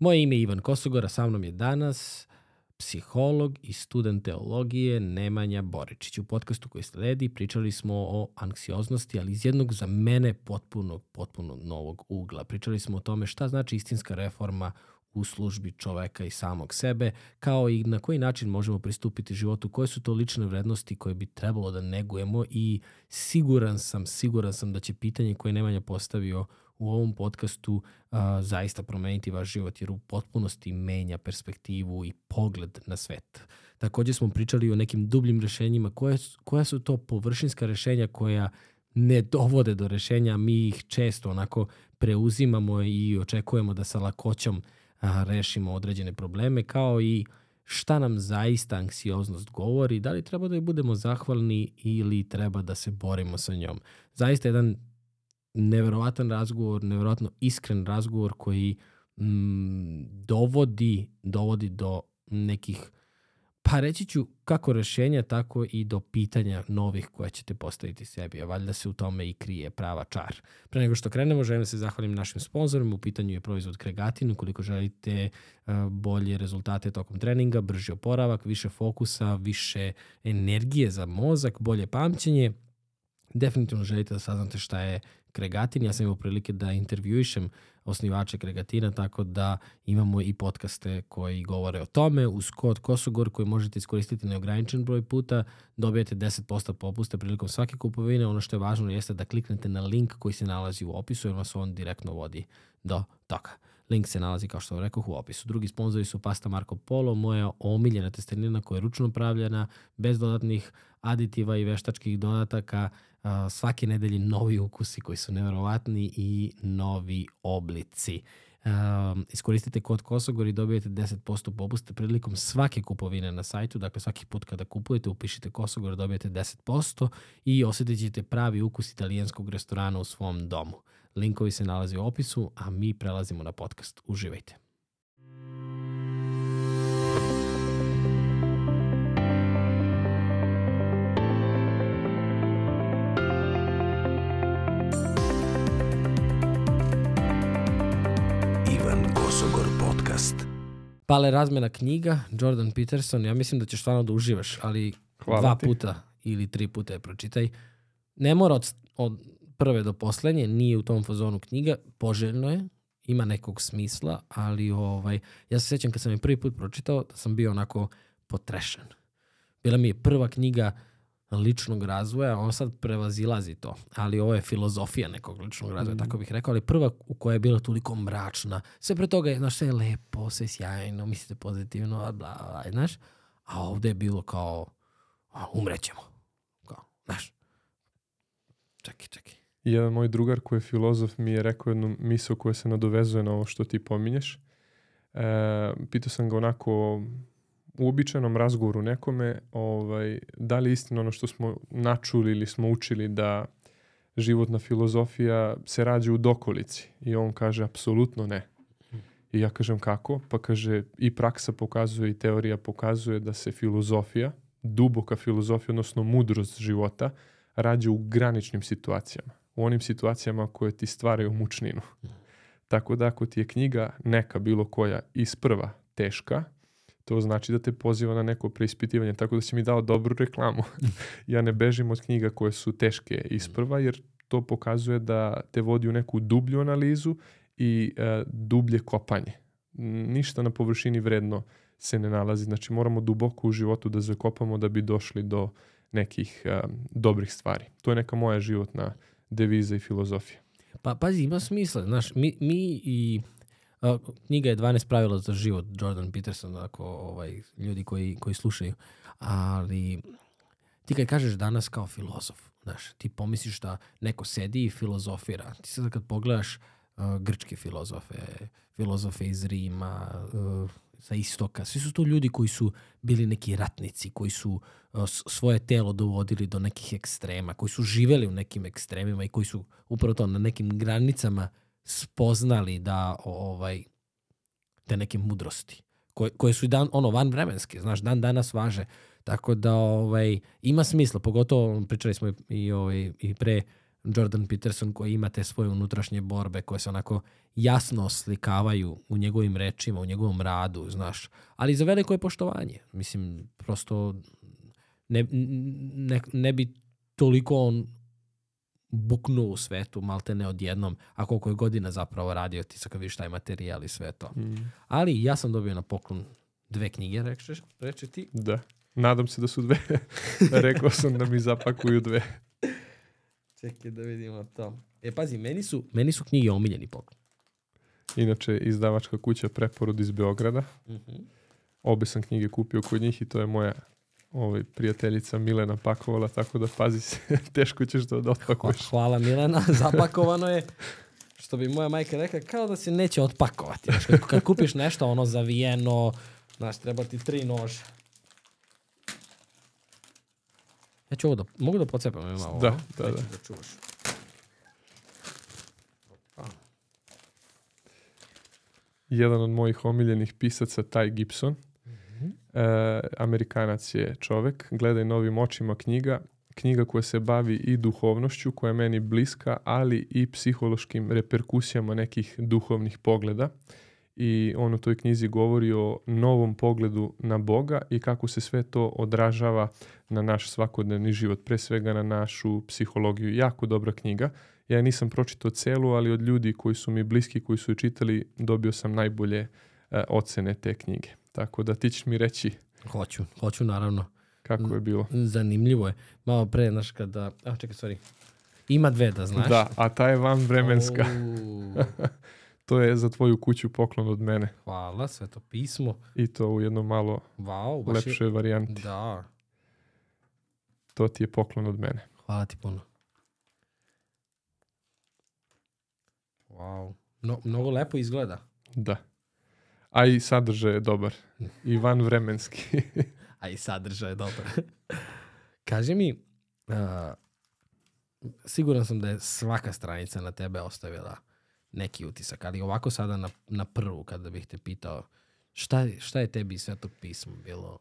Moje ime je Ivan Kosogora, sa mnom je danas psiholog i student teologije Nemanja Boričić. U podcastu koji sledi pričali smo o anksioznosti, ali iz jednog za mene potpuno, potpuno novog ugla. Pričali smo o tome šta znači istinska reforma u službi čoveka i samog sebe, kao i na koji način možemo pristupiti životu, koje su to lične vrednosti koje bi trebalo da negujemo i siguran sam, siguran sam da će pitanje koje Nemanja postavio u ovom podcastu a, zaista promeniti vaš život jer u potpunosti menja perspektivu i pogled na svet. Takođe smo pričali o nekim dubljim rešenjima, koje, koja su to površinska rešenja koja ne dovode do rešenja, mi ih često onako preuzimamo i očekujemo da sa lakoćom a, rešimo određene probleme, kao i šta nam zaista anksioznost govori, da li treba da je budemo zahvalni ili treba da se borimo sa njom. Zaista jedan neverovatan razgovor, neverovatno iskren razgovor koji mm, dovodi, dovodi do nekih pa reći ću kako rešenja, tako i do pitanja novih koje ćete postaviti sebi, a valjda se u tome i krije prava čar. Pre nego što krenemo, želim da se zahvalim našim sponzorima, u pitanju je proizvod Kregatin, ukoliko želite uh, bolje rezultate tokom treninga, brži oporavak, više fokusa, više energije za mozak, bolje pamćenje, definitivno želite da saznate šta je Kregatin. Ja sam imao prilike da intervjuišem osnivače Kregatina, tako da imamo i podcaste koji govore o tome. Uz kod Kosogor koji možete iskoristiti neograničen broj puta, dobijete 10% popusta prilikom svake kupovine. Ono što je važno jeste da kliknete na link koji se nalazi u opisu jer vas on direktno vodi do toga. Link se nalazi, kao što vam rekao, u opisu. Drugi sponzori su Pasta Marco Polo, moja omiljena testenina koja je ručno pravljena, bez dodatnih aditiva i veštačkih dodataka, svake nedelje novi ukusi koji su neverovatni i novi oblici. Um, iskoristite kod Kosogor i dobijete 10% popusta prilikom svake kupovine na sajtu, dakle svaki put kada kupujete upišite Kosogor dobijete 10% i osjetit ćete pravi ukus italijanskog restorana u svom domu. Linkovi se nalaze u opisu, a mi prelazimo na podcast. Uživajte. Pale razmena knjiga, Jordan Peterson, ja mislim da ćeš stvarno da uživaš, ali Hvala dva ti. puta ili tri puta je pročitaj. Ne mora od, od prve do poslednje, nije u tom fazonu knjiga, poželjno je, ima nekog smisla, ali ovaj, ja se sećam kad sam je prvi put pročitao, da sam bio onako potrešen. Bila mi je prva knjiga ličnog razvoja, on sad prevazilazi to, ali ovo je filozofija nekog ličnog razvoja, mm. tako bih rekao, ali prva u koja je bila toliko mračna, sve pre toga je, znaš, sve je lepo, sve je sjajno, mislite pozitivno, bla, bla, znaš, a ovde je bilo kao, a, umrećemo, kao, znaš, čekaj, čekaj. Jedan moj drugar koji je filozof mi je rekao jednu misl koja se nadovezuje na ovo što ti pominješ. E, pitao sam ga onako u običajnom razgovoru nekome ovaj, da li je istina ono što smo načuli ili smo učili da životna filozofija se rađa u dokolici i on kaže apsolutno ne. I ja kažem kako? Pa kaže i praksa pokazuje i teorija pokazuje da se filozofija, duboka filozofija, odnosno mudrost života, rađa u graničnim situacijama. U onim situacijama koje ti stvaraju mučninu. Tako da ako ti je knjiga neka bilo koja isprva teška, to znači da te poziva na neko preispitivanje, tako da si mi dao dobru reklamu. ja ne bežim od knjiga koje su teške isprva, jer to pokazuje da te vodi u neku dublju analizu i e, dublje kopanje. Ništa na površini vredno se ne nalazi. Znači moramo duboko u životu da zakopamo da bi došli do nekih e, dobrih stvari. To je neka moja životna deviza i filozofija. Pa pazi, ima smisla. Znaš, mi, mi i knjiga je 12 pravila za život Jordan Peterson, ako ovaj, ljudi koji, koji slušaju. Ali ti kad kažeš danas kao filozof, znaš, ti pomisliš da neko sedi i filozofira. Ti sad kad pogledaš uh, grčke filozofe, filozofe iz Rima, uh, sa istoka, svi su to ljudi koji su bili neki ratnici, koji su uh, svoje telo dovodili do nekih ekstrema, koji su živeli u nekim ekstremima i koji su upravo to na nekim granicama spoznali da ovaj te neke mudrosti koje, koje su i dan ono van vremenske, znaš, dan danas važe. Tako da ovaj ima smisla, pogotovo pričali smo i, ovaj i pre Jordan Peterson koji ima te svoje unutrašnje borbe koje se onako jasno oslikavaju u njegovim rečima, u njegovom radu, znaš. Ali za veliko je poštovanje. Mislim, prosto ne, ne, ne bi toliko on buknuo u svetu, malte ne odjednom, a koliko je godina zapravo radio, ti sad kad vidiš taj materijal i sve to. Mm. Ali ja sam dobio na poklon dve knjige, rečeš, reče ti. Da. Nadam se da su dve. Rekao sam da mi zapakuju dve. Čekaj da vidimo to. E, pazi, meni su, meni su knjige omiljeni poklon. Inače, izdavačka kuća Preporod iz Beograda. Uh -huh. Obe sam knjige kupio kod njih i to je moja ovaj, prijateljica Milena pakovala, tako da pazi se, teško ćeš to da otpakuješ. Hvala Milena, zapakovano je. Što bi moja majka rekla, kao da se neće otpakovati. Znaš, kad, kad kupiš nešto ono zavijeno, znaš, treba ti tri noža. Ja ću ovo da, mogu da pocepam ima ovo? Da, da, da. da čuvaš. Jedan od mojih omiljenih pisaca, Taj Gibson, e, Amerikanac je čovek, gledaj novim očima knjiga, knjiga koja se bavi i duhovnošću, koja je meni bliska, ali i psihološkim reperkusijama nekih duhovnih pogleda. I on u toj knjizi govori o novom pogledu na Boga i kako se sve to odražava na naš svakodnevni život, pre svega na našu psihologiju. Jako dobra knjiga. Ja nisam pročitao celu, ali od ljudi koji su mi bliski, koji su je čitali, dobio sam najbolje e, ocene te knjige. Tako da ti ćeš mi reći Hoću, hoću naravno. kako je bilo. Zanimljivo je. Malo pre, znaš, kada... A, čekaj, sorry. Ima dve, da znaš. Da, a ta je van vremenska. To je za tvoju kuću poklon od mene. hvala, sveto pismo. I to u jedno malo Wow, baš je... varijanti. Da, To ti je poklon od mene. hvala ti puno. Wow. No, mnogo lepo izgleda. Da. A i sadržaj je dobar. I van vremenski. A i sadržaj je dobar. Kaži mi, uh, siguran sam da je svaka stranica na tebe ostavila neki utisak, ali ovako sada na, na prvu kada bih te pitao šta, šta je tebi iz svetog pisma bilo?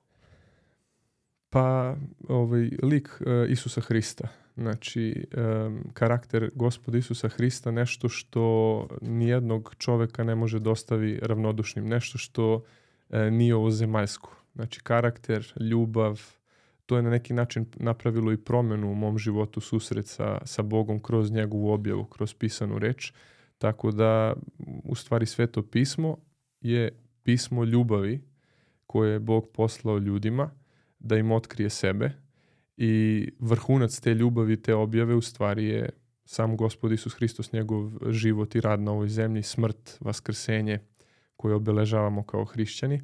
Pa ovaj lik e, Isusa Hrista. Znači, em, karakter gospoda Isusa Hrista nešto što nijednog čoveka ne može dostavi ravnodušnim. Nešto što e, nije ovo zemaljsko. Znači, karakter, ljubav, to je na neki način napravilo i promenu u mom životu susret sa, sa Bogom kroz njegovu objavu, kroz pisanu reč. Tako da, u stvari, sveto pismo je pismo ljubavi koje je Bog poslao ljudima da im otkrije sebe i vrhunac te ljubavi, te objave u stvari je sam Gospod Isus Hristos, njegov život i rad na ovoj zemlji, smrt, vaskrsenje koje obeležavamo kao hrišćani.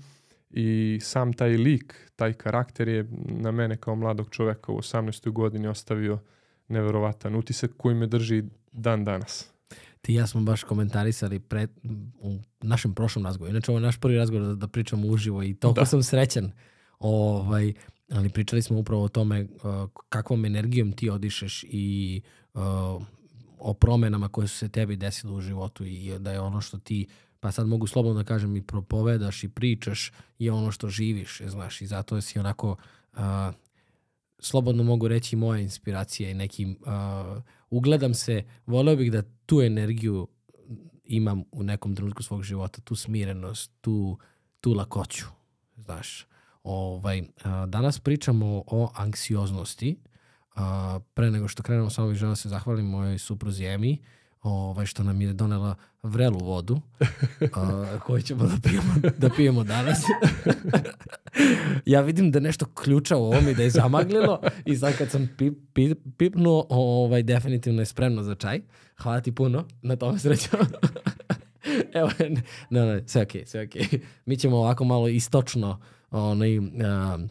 I sam taj lik, taj karakter je na mene kao mladog čoveka u 18. godini ostavio neverovatan utisak koji me drži dan danas. Ti i ja smo baš komentarisali pred, u našem prošlom razgovoru. Inače, ovo je naš prvi razgovor da, da pričamo uživo i toliko Da. sam srećan. Ovaj, ali pričali smo upravo o tome uh, kakvom energijom ti odišeš i uh, o promenama koje su se tebi desile u životu i da je ono što ti pa sad mogu slobodno da kažem i propovedaš i pričaš je ono što živiš, znaš, i zato si onako uh, slobodno mogu reći moja inspiracija i nekim uh, ugledam se, voleo bih da tu energiju imam u nekom trenutku svog života, tu smirenost, tu, tu lakoću, znaš. Ovaj, a, danas pričamo o anksioznosti. A, pre nego što krenemo, samo bih želeo da se zahvalim mojoj supruzi Emi, ovaj, što nam je donela vrelu vodu, a, koju ćemo da pijemo, da pijemo danas. ja vidim da nešto ključa u ovom i da je zamaglilo i sad kad sam pip, pip, pipnuo, ovaj, definitivno je spremno za čaj. Hvala ti puno na tome srećo. Evo, ne, ne, sve okej, sve okej. Mi ćemo ovako malo istočno, onaj, um,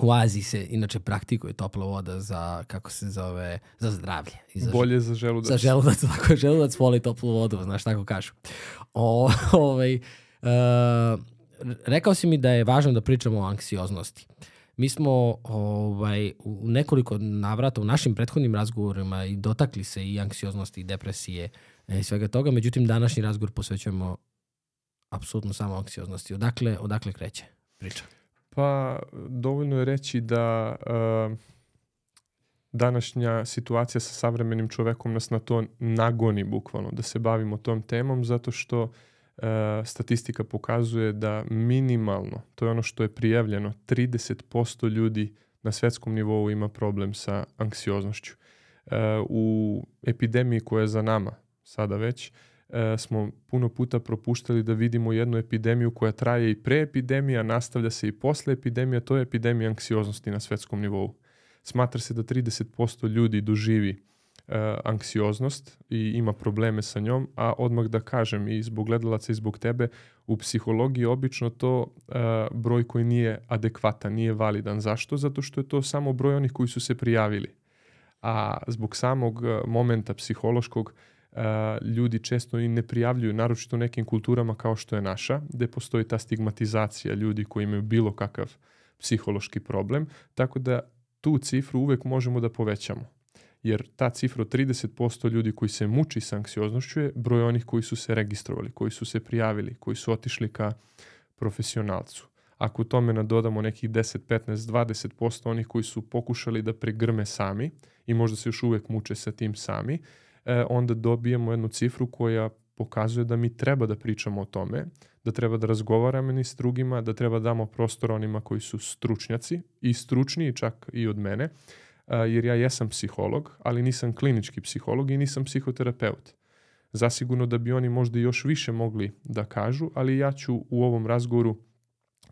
u Aziji se inače praktikuje topla voda za, kako se zove, za zdravlje. I za, Bolje za želudac. za želudac, tako je, želudac voli toplu vodu, znaš, tako kažu. O, ovaj, uh, rekao si mi da je važno da pričamo o anksioznosti. Mi smo ovaj, u nekoliko navrata u našim prethodnim razgovorima i dotakli se i anksioznosti i depresije e, i svega toga, međutim današnji razgovor posvećujemo apsolutno samo anksioznosti. Odakle, odakle kreće priča? Pa dovoljno je reći da uh, današnja situacija sa savremenim čovekom nas na to nagoni bukvalno da se bavimo tom temom zato što e, statistika pokazuje da minimalno, to je ono što je prijavljeno, 30% ljudi na svetskom nivou ima problem sa anksioznošću. E, u epidemiji koja je za nama sada već, e, smo puno puta propuštali da vidimo jednu epidemiju koja traje i pre epidemija, nastavlja se i posle epidemija, to je epidemija anksioznosti na svetskom nivou. Smatra se da 30% ljudi doživi uh, anksioznost i ima probleme sa njom, a odmah da kažem i zbog gledalaca i zbog tebe, u psihologiji obično to uh, broj koji nije adekvatan, nije validan. Zašto? Zato što je to samo broj onih koji su se prijavili. A zbog samog momenta psihološkog ljudi često i ne prijavljuju, naročito u nekim kulturama kao što je naša, gde postoji ta stigmatizacija ljudi koji imaju bilo kakav psihološki problem, tako da tu cifru uvek možemo da povećamo. Jer ta cifra od 30% ljudi koji se muči sa anksioznošću je broj onih koji su se registrovali, koji su se prijavili, koji su otišli ka profesionalcu. Ako tome nadodamo nekih 10, 15, 20% onih koji su pokušali da pregrme sami i možda se još uvek muče sa tim sami, e, onda dobijemo jednu cifru koja pokazuje da mi treba da pričamo o tome, da treba da razgovaramo ni s drugima, da treba da damo prostor onima koji su stručnjaci i stručniji čak i od mene, jer ja jesam psiholog, ali nisam klinički psiholog i nisam psihoterapeut. Zasigurno da bi oni možda još više mogli da kažu, ali ja ću u ovom razgovoru,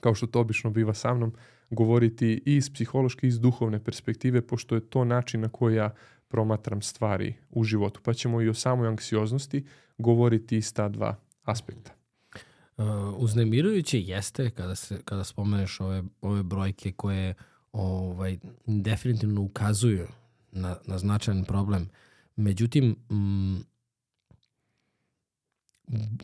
kao što to obično biva sa mnom, govoriti i iz psihološke i iz duhovne perspektive, pošto je to način na koji ja promatram stvari u životu. Pa ćemo i o samoj anksioznosti govoriti iz ta dva aspekta. Uh, uznemirujuće jeste kada, se, kada spomeneš ove, ove brojke koje ovaj, definitivno ukazuju na, na značajan problem. Međutim, m,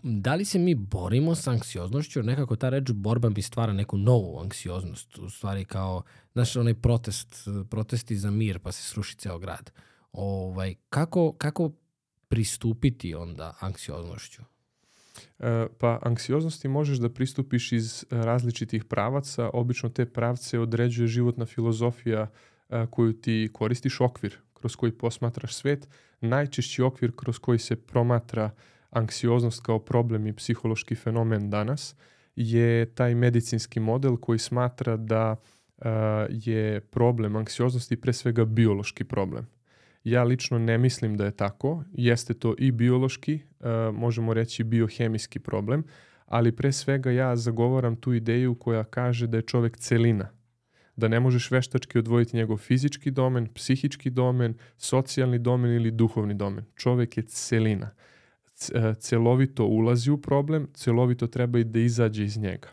da li se mi borimo sa anksioznošću, nekako ta reč borba mi stvara neku novu anksioznost, u stvari kao, znaš, onaj protest, protesti za mir, pa se sruši ceo grad. Ovaj, kako, kako pristupiti onda anksioznošću? E, pa anksioznosti možeš da pristupiš iz različitih pravaca. Obično te pravce određuje životna filozofija e, koju ti koristiš, okvir kroz koji posmatraš svet. Najčešći okvir kroz koji se promatra anksioznost kao problem i psihološki fenomen danas je taj medicinski model koji smatra da e, je problem anksioznosti pre svega biološki problem. Ja lično ne mislim da je tako. Jeste to i biološki, uh, možemo reći biohemijski problem, ali pre svega ja zagovaram tu ideju koja kaže da je čovek celina. Da ne možeš veštački odvojiti njegov fizički domen, psihički domen, socijalni domen ili duhovni domen. Čovek je celina. E, celovito ulazi u problem, celovito treba i da izađe iz njega.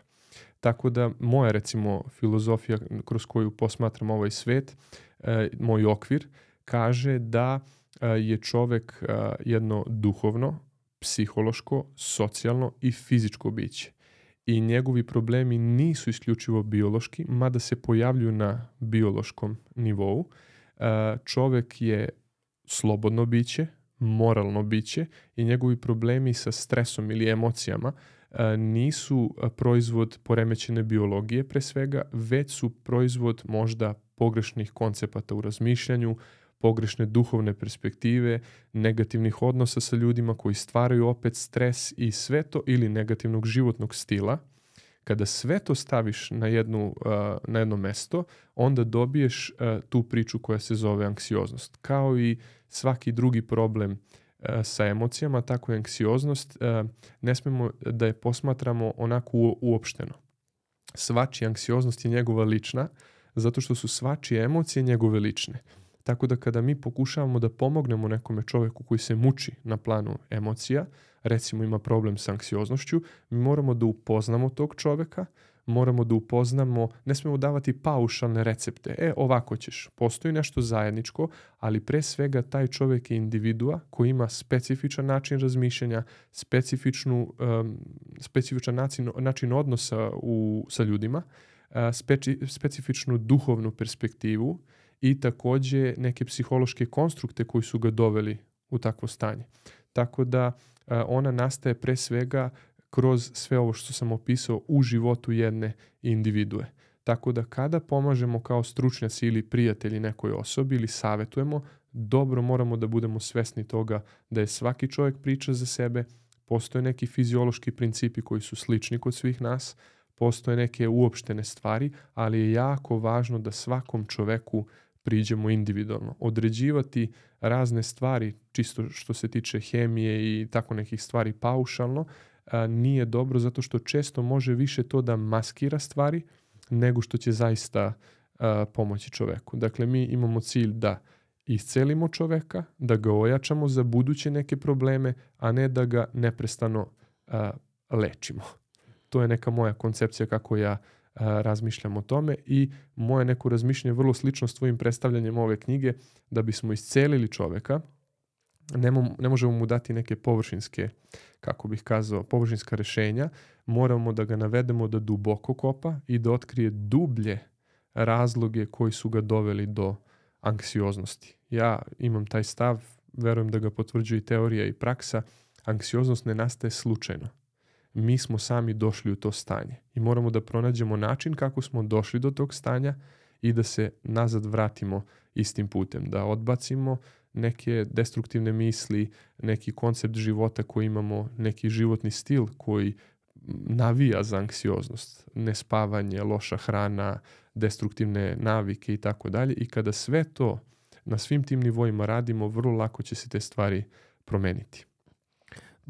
Tako da moja recimo filozofija kroz koju posmatram ovaj svet, e, moj okvir, kaže da je čovek jedno duhovno, psihološko, socijalno i fizičko biće. I njegovi problemi nisu isključivo biološki, mada se pojavljuju na biološkom nivou. Čovek je slobodno biće, moralno biće i njegovi problemi sa stresom ili emocijama nisu proizvod poremećene biologije pre svega, već su proizvod možda pogrešnih koncepata u razmišljanju, pogrešne duhovne perspektive, negativnih odnosa sa ljudima koji stvaraju opet stres i sve to ili negativnog životnog stila, kada sve to staviš na, jednu, na jedno mesto, onda dobiješ tu priču koja se zove anksioznost. Kao i svaki drugi problem sa emocijama, tako i anksioznost, ne smemo da je posmatramo onako uopšteno. Svačija anksioznost je njegova lična, zato što su svačije emocije njegove lične. Tako da kada mi pokušavamo da pomognemo nekome čoveku koji se muči na planu emocija, recimo ima problem sa anksioznošću, mi moramo da upoznamo tog čoveka, moramo da upoznamo, ne smemo davati paušalne recepte. E, ovako ćeš, postoji nešto zajedničko, ali pre svega taj čovek je individua koji ima specifičan način razmišljanja, specifičnu, um, specifičan način, način odnosa u, sa ljudima, uh, speci, specifičnu duhovnu perspektivu, i takođe neke psihološke konstrukte koji su ga doveli u takvo stanje. Tako da ona nastaje pre svega kroz sve ovo što sam opisao u životu jedne individue. Tako da kada pomažemo kao stručnjaci ili prijatelji nekoj osobi ili savetujemo, dobro moramo da budemo svesni toga da je svaki čovjek priča za sebe, postoje neki fiziološki principi koji su slični kod svih nas, postoje neke uopštene stvari, ali je jako važno da svakom čoveku priđemo individualno. Određivati razne stvari, čisto što se tiče hemije i tako nekih stvari paušalno, a, nije dobro zato što često može više to da maskira stvari nego što će zaista a, pomoći čoveku. Dakle, mi imamo cilj da iscelimo čoveka, da ga ojačamo za buduće neke probleme, a ne da ga neprestano a, lečimo. To je neka moja koncepcija kako ja razmišljam o tome i moje neko razmišljanje vrlo slično s tvojim predstavljanjem ove knjige, da bismo iscelili čoveka, ne, mo, ne možemo mu dati neke površinske, kako bih kazao, površinska rešenja, moramo da ga navedemo da duboko kopa i da otkrije dublje razloge koji su ga doveli do anksioznosti. Ja imam taj stav, verujem da ga potvrđuje i teorija i praksa, anksioznost ne nastaje slučajno. Mi smo sami došli u to stanje i moramo da pronađemo način kako smo došli do tog stanja i da se nazad vratimo istim putem, da odbacimo neke destruktivne misli, neki koncept života koji imamo, neki životni stil koji navija za anksioznost, nespavanje, loša hrana, destruktivne navike i tako dalje i kada sve to na svim tim nivoima radimo, vrlo lako će se te stvari promeniti.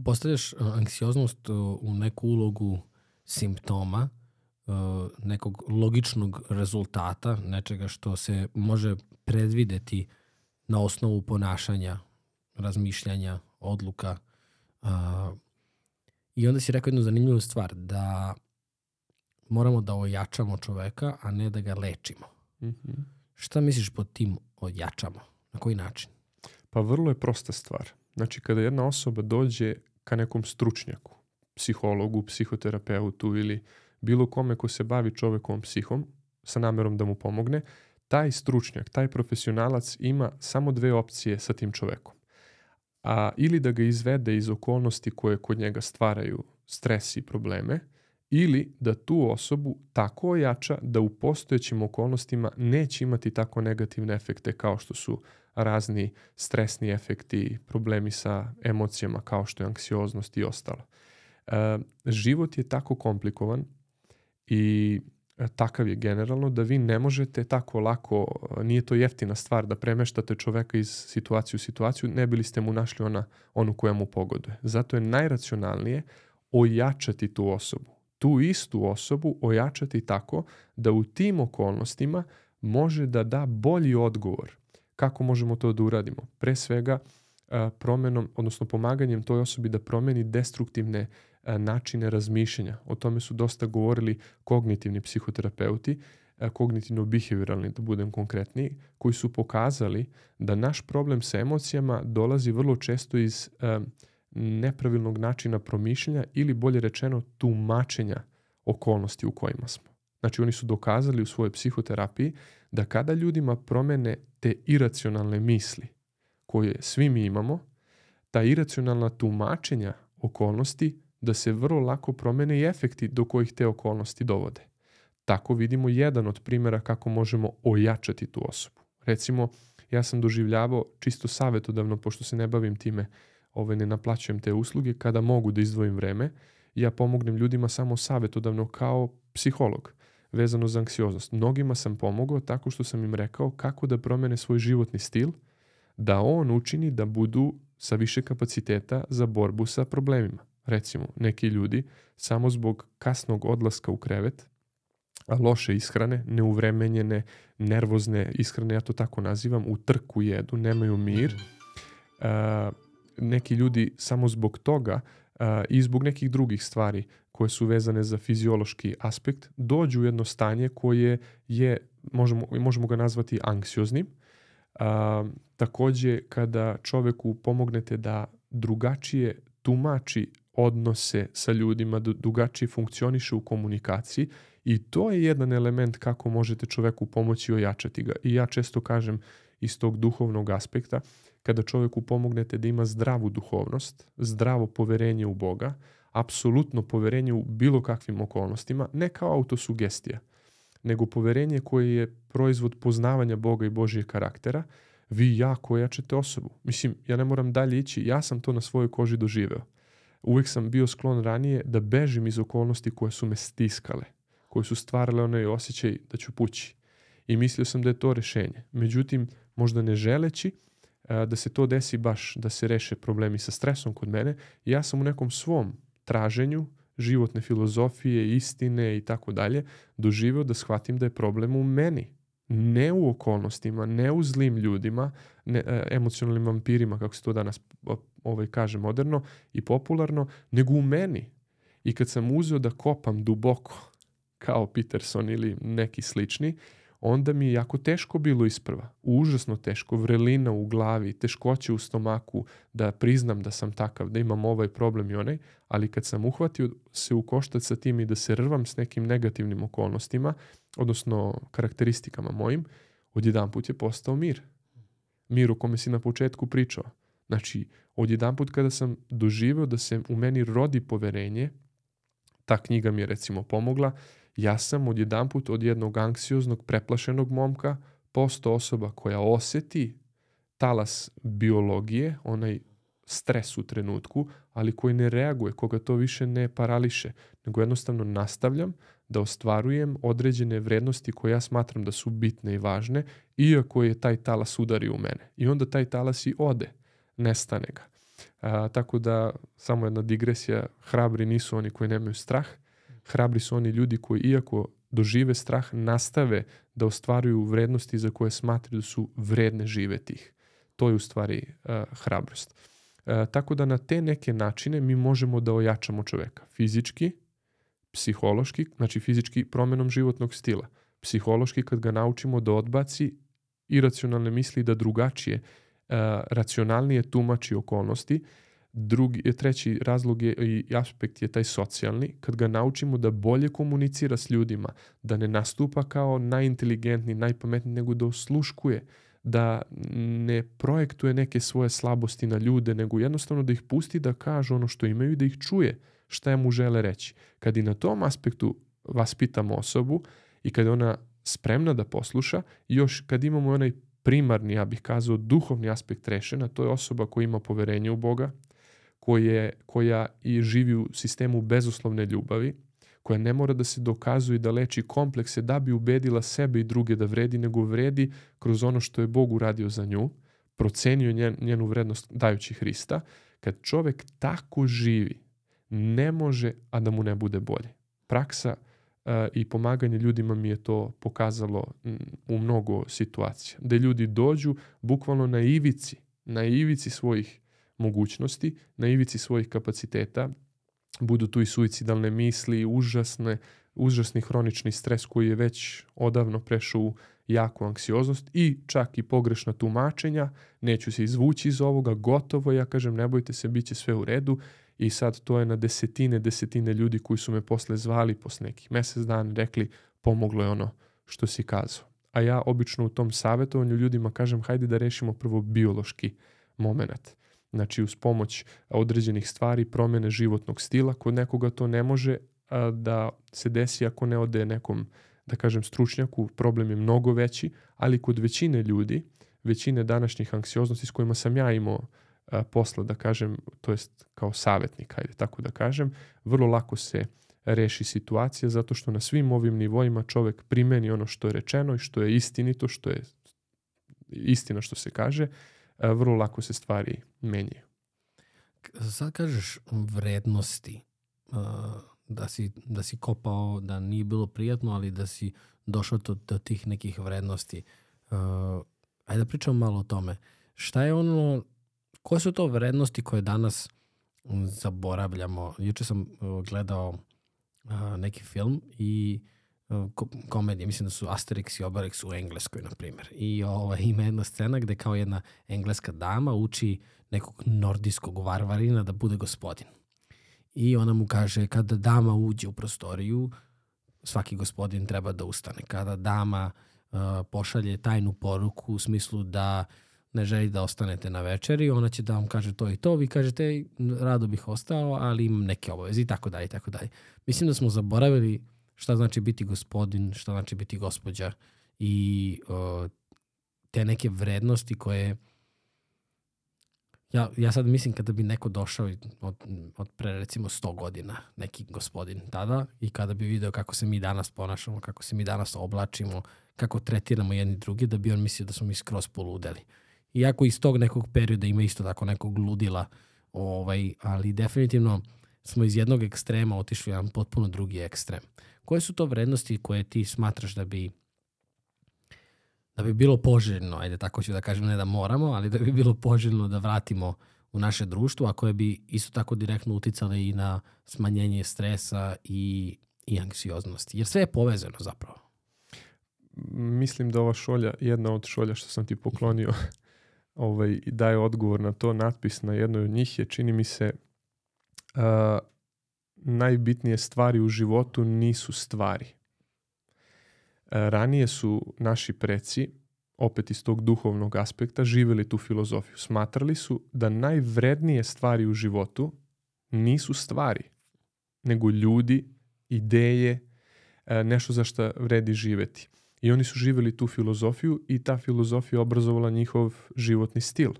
Postavljaš anksioznost u neku ulogu simptoma, nekog logičnog rezultata, nečega što se može predvideti na osnovu ponašanja, razmišljanja, odluka. I onda si rekao jednu zanimljivu stvar, da moramo da ojačamo čoveka, a ne da ga lečimo. Mm -hmm. Šta misliš pod tim ojačamo? Na koji način? Pa vrlo je prosta stvar. Znači, kada jedna osoba dođe ka nekom stručnjaku, psihologu, psihoterapeutu ili bilo kome ko se bavi čovekovom psihom, sa namerom da mu pomogne, taj stručnjak, taj profesionalac ima samo dve opcije sa tim čovekom. A, ili da ga izvede iz okolnosti koje kod njega stvaraju stres i probleme, ili da tu osobu tako ojača da u postojećim okolnostima neće imati tako negativne efekte kao što su razni stresni efekti, problemi sa emocijama kao što je anksioznost i ostalo. E, život je tako komplikovan i takav je generalno da vi ne možete tako lako, nije to jeftina stvar da premeštate čoveka iz situacije u situaciju, ne bili ste mu našli ona, onu koja mu pogoduje. Zato je najracionalnije ojačati tu osobu tu istu osobu ojačati tako da u tim okolnostima može da da bolji odgovor. Kako možemo to da uradimo? Pre svega promenom, odnosno pomaganjem toj osobi da promeni destruktivne načine razmišljanja. O tome su dosta govorili kognitivni psihoterapeuti, kognitivno-behavioralni, da budem konkretniji, koji su pokazali da naš problem sa emocijama dolazi vrlo često iz nepravilnog načina promišljanja ili bolje rečeno tumačenja okolnosti u kojima smo. Znači oni su dokazali u svojoj psihoterapiji da kada ljudima promene te iracionalne misli koje svi mi imamo, ta iracionalna tumačenja okolnosti da se vrlo lako promene i efekti do kojih te okolnosti dovode. Tako vidimo jedan od primjera kako možemo ojačati tu osobu. Recimo, ja sam doživljavao čisto savjetodavno, pošto se ne bavim time ovaj, ne naplaćujem te usluge, kada mogu da izdvojim vreme, ja pomognem ljudima samo savjetodavno kao psiholog vezano za anksioznost. Mnogima sam pomogao tako što sam im rekao kako da promene svoj životni stil, da on učini da budu sa više kapaciteta za borbu sa problemima. Recimo, neki ljudi samo zbog kasnog odlaska u krevet, a loše ishrane, neuvremenjene, nervozne ishrane, ja to tako nazivam, u trku jedu, nemaju mir, uh, neki ljudi samo zbog toga uh, i zbog nekih drugih stvari koje su vezane za fiziološki aspekt dođu u jedno stanje koje je, možemo, možemo ga nazvati anksioznim. Uh, takođe, kada čoveku pomognete da drugačije tumači odnose sa ljudima, drugačije funkcioniše u komunikaciji i to je jedan element kako možete čoveku pomoći i ojačati ga. I ja često kažem iz tog duhovnog aspekta, kada čovjeku pomognete da ima zdravu duhovnost, zdravo poverenje u Boga, apsolutno poverenje u bilo kakvim okolnostima, ne kao autosugestija, nego poverenje koje je proizvod poznavanja Boga i Božije karaktera, vi jako ojačate osobu. Mislim, ja ne moram dalje ići, ja sam to na svojoj koži doživeo. Uvijek sam bio sklon ranije da bežim iz okolnosti koje su me stiskale, koje su stvarale onaj osjećaj da ću pući. I mislio sam da je to rešenje. Međutim, možda ne želeći da se to desi baš, da se reše problemi sa stresom kod mene, ja sam u nekom svom traženju životne filozofije, istine i tako dalje, doživeo da shvatim da je problem u meni. Ne u okolnostima, ne u zlim ljudima, ne, e, emocionalnim vampirima, kako se to danas ovaj, kaže moderno i popularno, nego u meni. I kad sam uzeo da kopam duboko, kao Peterson ili neki slični, onda mi je jako teško bilo isprva. Užasno teško, vrelina u glavi, teškoće u stomaku, da priznam da sam takav, da imam ovaj problem i onaj, ali kad sam uhvatio se u koštac sa tim i da se rvam s nekim negativnim okolnostima, odnosno karakteristikama mojim, odjedan put je postao mir. Mir u kome si na početku pričao. Znači, odjedan put kada sam doživeo da se u meni rodi poverenje, ta knjiga mi je recimo pomogla, ja sam odjedanput od jednog anksioznog, preplašenog momka postao osoba koja oseti talas biologije, onaj stres u trenutku, ali koji ne reaguje, koga to više ne parališe, nego jednostavno nastavljam da ostvarujem određene vrednosti koje ja smatram da su bitne i važne, iako je taj talas udari u mene. I onda taj talas i ode, nestane ga. A, tako da, samo jedna digresija, hrabri nisu oni koji nemaju strah, Hrabri su oni ljudi koji iako dožive strah nastave da ostvaruju vrednosti za koje smatraju da su vredne živeti ih. To je u stvari uh, hrabrost. Uh, tako da na te neke načine mi možemo da ojačamo čoveka. Fizički, psihološki, znači fizički promenom životnog stila. Psihološki kad ga naučimo da odbaci iracionalne misli da drugačije, uh, racionalnije tumači okolnosti Drugi, treći razlog je i aspekt je taj socijalni, kad ga naučimo da bolje komunicira s ljudima, da ne nastupa kao najinteligentniji, najpametniji, nego da osluškuje, da ne projektuje neke svoje slabosti na ljude, nego jednostavno da ih pusti da kažu ono što imaju i da ih čuje šta mu žele reći. Kad i na tom aspektu vaspitamo osobu i kad je ona spremna da posluša, još kad imamo onaj primarni, ja bih kazao, duhovni aspekt rešena, to je osoba koja ima poverenje u Boga, koje, koja i živi u sistemu bezuslovne ljubavi, koja ne mora da se dokazuje da leči komplekse da bi ubedila sebe i druge da vredi, nego vredi kroz ono što je Bog uradio za nju, procenio njen, njenu vrednost dajući Hrista. Kad čovek tako živi, ne može, a da mu ne bude bolje. Praksa uh, i pomaganje ljudima mi je to pokazalo u mnogo situacija. Da ljudi dođu bukvalno na ivici, na ivici svojih mogućnosti, na ivici svojih kapaciteta, budu tu i suicidalne misli, užasne, užasni hronični stres koji je već odavno prešao u jaku anksioznost i čak i pogrešna tumačenja, neću se izvući iz ovoga, gotovo, ja kažem ne bojte se, bit će sve u redu i sad to je na desetine, desetine ljudi koji su me posle zvali posle nekih mesec dana rekli pomoglo je ono što si kazao. A ja obično u tom savjetovanju ljudima kažem hajde da rešimo prvo biološki moment. Znači uz pomoć određenih stvari, promjene životnog stila, kod nekoga to ne može a, da se desi ako ne ode nekom, da kažem, stručnjaku, problem je mnogo veći, ali kod većine ljudi, većine današnjih anksioznosti s kojima sam ja imao a, posla, da kažem, to jest kao savjetnik, ajde tako da kažem, vrlo lako se reši situacija zato što na svim ovim nivoima čovek primeni ono što je rečeno i što je istinito, što je istina što se kaže, E, vrlo lako se stvari menjaju. Sad kažeš vrednosti, e, da si, da si kopao, da nije bilo prijatno, ali da si došao do, do tih nekih vrednosti. E, ajde da pričamo malo o tome. Šta je ono, koje su to vrednosti koje danas zaboravljamo? Juče sam gledao neki film i uh, komedije, mislim da su Asterix i Obelix u Engleskoj, na primjer. I ovaj, ima jedna scena gde kao jedna engleska dama uči nekog nordijskog varvarina da bude gospodin. I ona mu kaže, kada dama uđe u prostoriju, svaki gospodin treba da ustane. Kada dama uh, pošalje tajnu poruku u smislu da ne želi da ostanete na večeri, ona će da vam kaže to i to, vi kažete rado bih ostao, ali imam neke obaveze i tako dalje i tako dalje. Mislim da smo zaboravili šta znači biti gospodin, šta znači biti gospođa i uh, te neke vrednosti koje ja, ja sad mislim kada bi neko došao od, od pre recimo 100 godina, neki gospodin tada i kada bi video kako se mi danas ponašamo, kako se mi danas oblačimo, kako tretiramo jedni drugi, da bi on mislio da smo mi skroz poludeli. Iako iz tog nekog perioda ima isto tako nekog ludila, ovaj, ali definitivno smo iz jednog ekstrema otišli u jedan potpuno drugi ekstrem. Koje su to vrednosti koje ti smatraš da bi da bi bilo poželjno, ajde tako ću da kažem, ne da moramo, ali da bi bilo poželjno da vratimo u naše društvo, a koje bi isto tako direktno uticale i na smanjenje stresa i, i anksioznosti. Jer sve je povezano zapravo. Mislim da ova šolja, jedna od šolja što sam ti poklonio, ovaj, daje odgovor na to. Natpis na jednoj od njih je, čini mi se, uh, najbitnije stvari u životu nisu stvari. Ranije su naši preci, opet iz tog duhovnog aspekta, živjeli tu filozofiju. Smatrali su da najvrednije stvari u životu nisu stvari, nego ljudi, ideje, nešto za što vredi živeti. I oni su živjeli tu filozofiju i ta filozofija obrazovala njihov životni stil.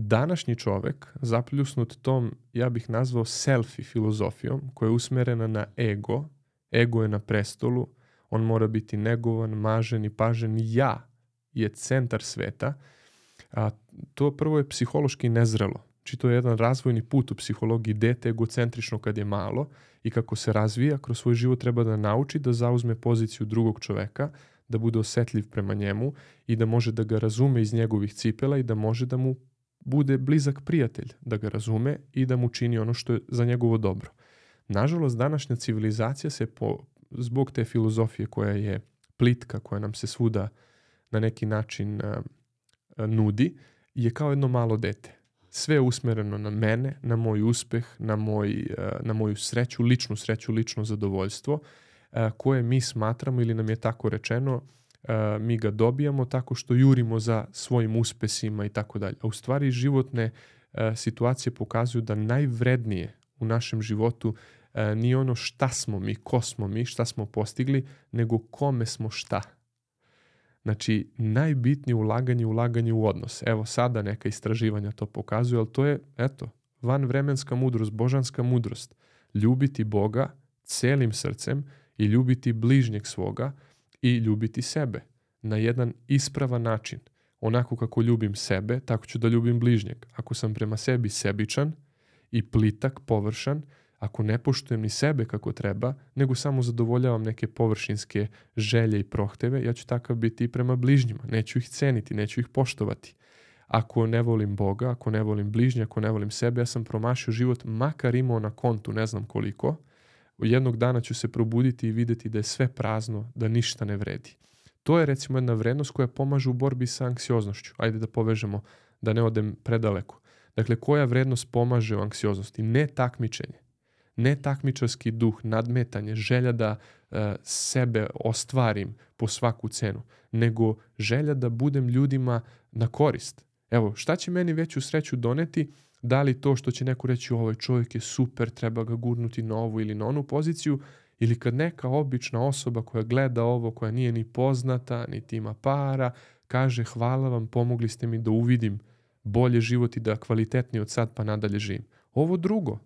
Današnji čovek, zapljusnut tom, ja bih nazvao selfie filozofijom, koja je usmerena na ego, ego je na prestolu, on mora biti negovan, mažen i pažen. Ja je centar sveta. A to prvo je psihološki nezrelo. Či znači, to je jedan razvojni put u psihologiji. Dete egocentrično kad je malo i kako se razvija kroz svoj život treba da nauči da zauzme poziciju drugog čoveka, da bude osetljiv prema njemu i da može da ga razume iz njegovih cipela i da može da mu bude blizak prijatelj, da ga razume i da mu čini ono što je za njegovo dobro. Nažalost, današnja civilizacija se po, zbog te filozofije koja je plitka, koja nam se svuda na neki način uh, nudi, je kao jedno malo dete. Sve je usmereno na mene, na moj uspeh, na, moj, uh, na moju sreću, ličnu sreću, lično zadovoljstvo, uh, koje mi smatramo ili nam je tako rečeno, mi ga dobijamo tako što jurimo za svojim uspesima i tako dalje. A u stvari životne situacije pokazuju da najvrednije u našem životu e, nije ono šta smo mi, ko smo mi, šta smo postigli, nego kome smo šta. Znači, najbitnije ulaganje je ulaganje u odnos. Evo sada neka istraživanja to pokazuju, ali to je, eto, vanvremenska mudrost, božanska mudrost. Ljubiti Boga celim srcem i ljubiti bližnjeg svoga i ljubiti sebe na jedan ispravan način. Onako kako ljubim sebe, tako ću da ljubim bližnjeg. Ako sam prema sebi sebičan i plitak, površan, ako ne poštujem ni sebe kako treba, nego samo zadovoljavam neke površinske želje i prohteve, ja ću takav biti i prema bližnjima. Neću ih ceniti, neću ih poštovati. Ako ne volim Boga, ako ne volim bližnja, ako ne volim sebe, ja sam promašio život, makar imao na kontu ne znam koliko, jednog dana ću se probuditi i videti da je sve prazno, da ništa ne vredi. To je recimo jedna vrednost koja pomaže u borbi sa anksioznošću. Ajde da povežemo, da ne odem predaleko. Dakle, koja vrednost pomaže u anksioznosti? Ne takmičenje ne takmičarski duh, nadmetanje, želja da uh, sebe ostvarim po svaku cenu, nego želja da budem ljudima na korist. Evo, šta će meni veću sreću doneti? Da li to što će neko reći ovaj čovjek je super, treba ga gurnuti na ovu ili na onu poziciju, ili kad neka obična osoba koja gleda ovo, koja nije ni poznata, niti ima para, kaže hvala vam, pomogli ste mi da uvidim bolje život i da kvalitetnije od sad pa nadalje živim. Ovo drugo,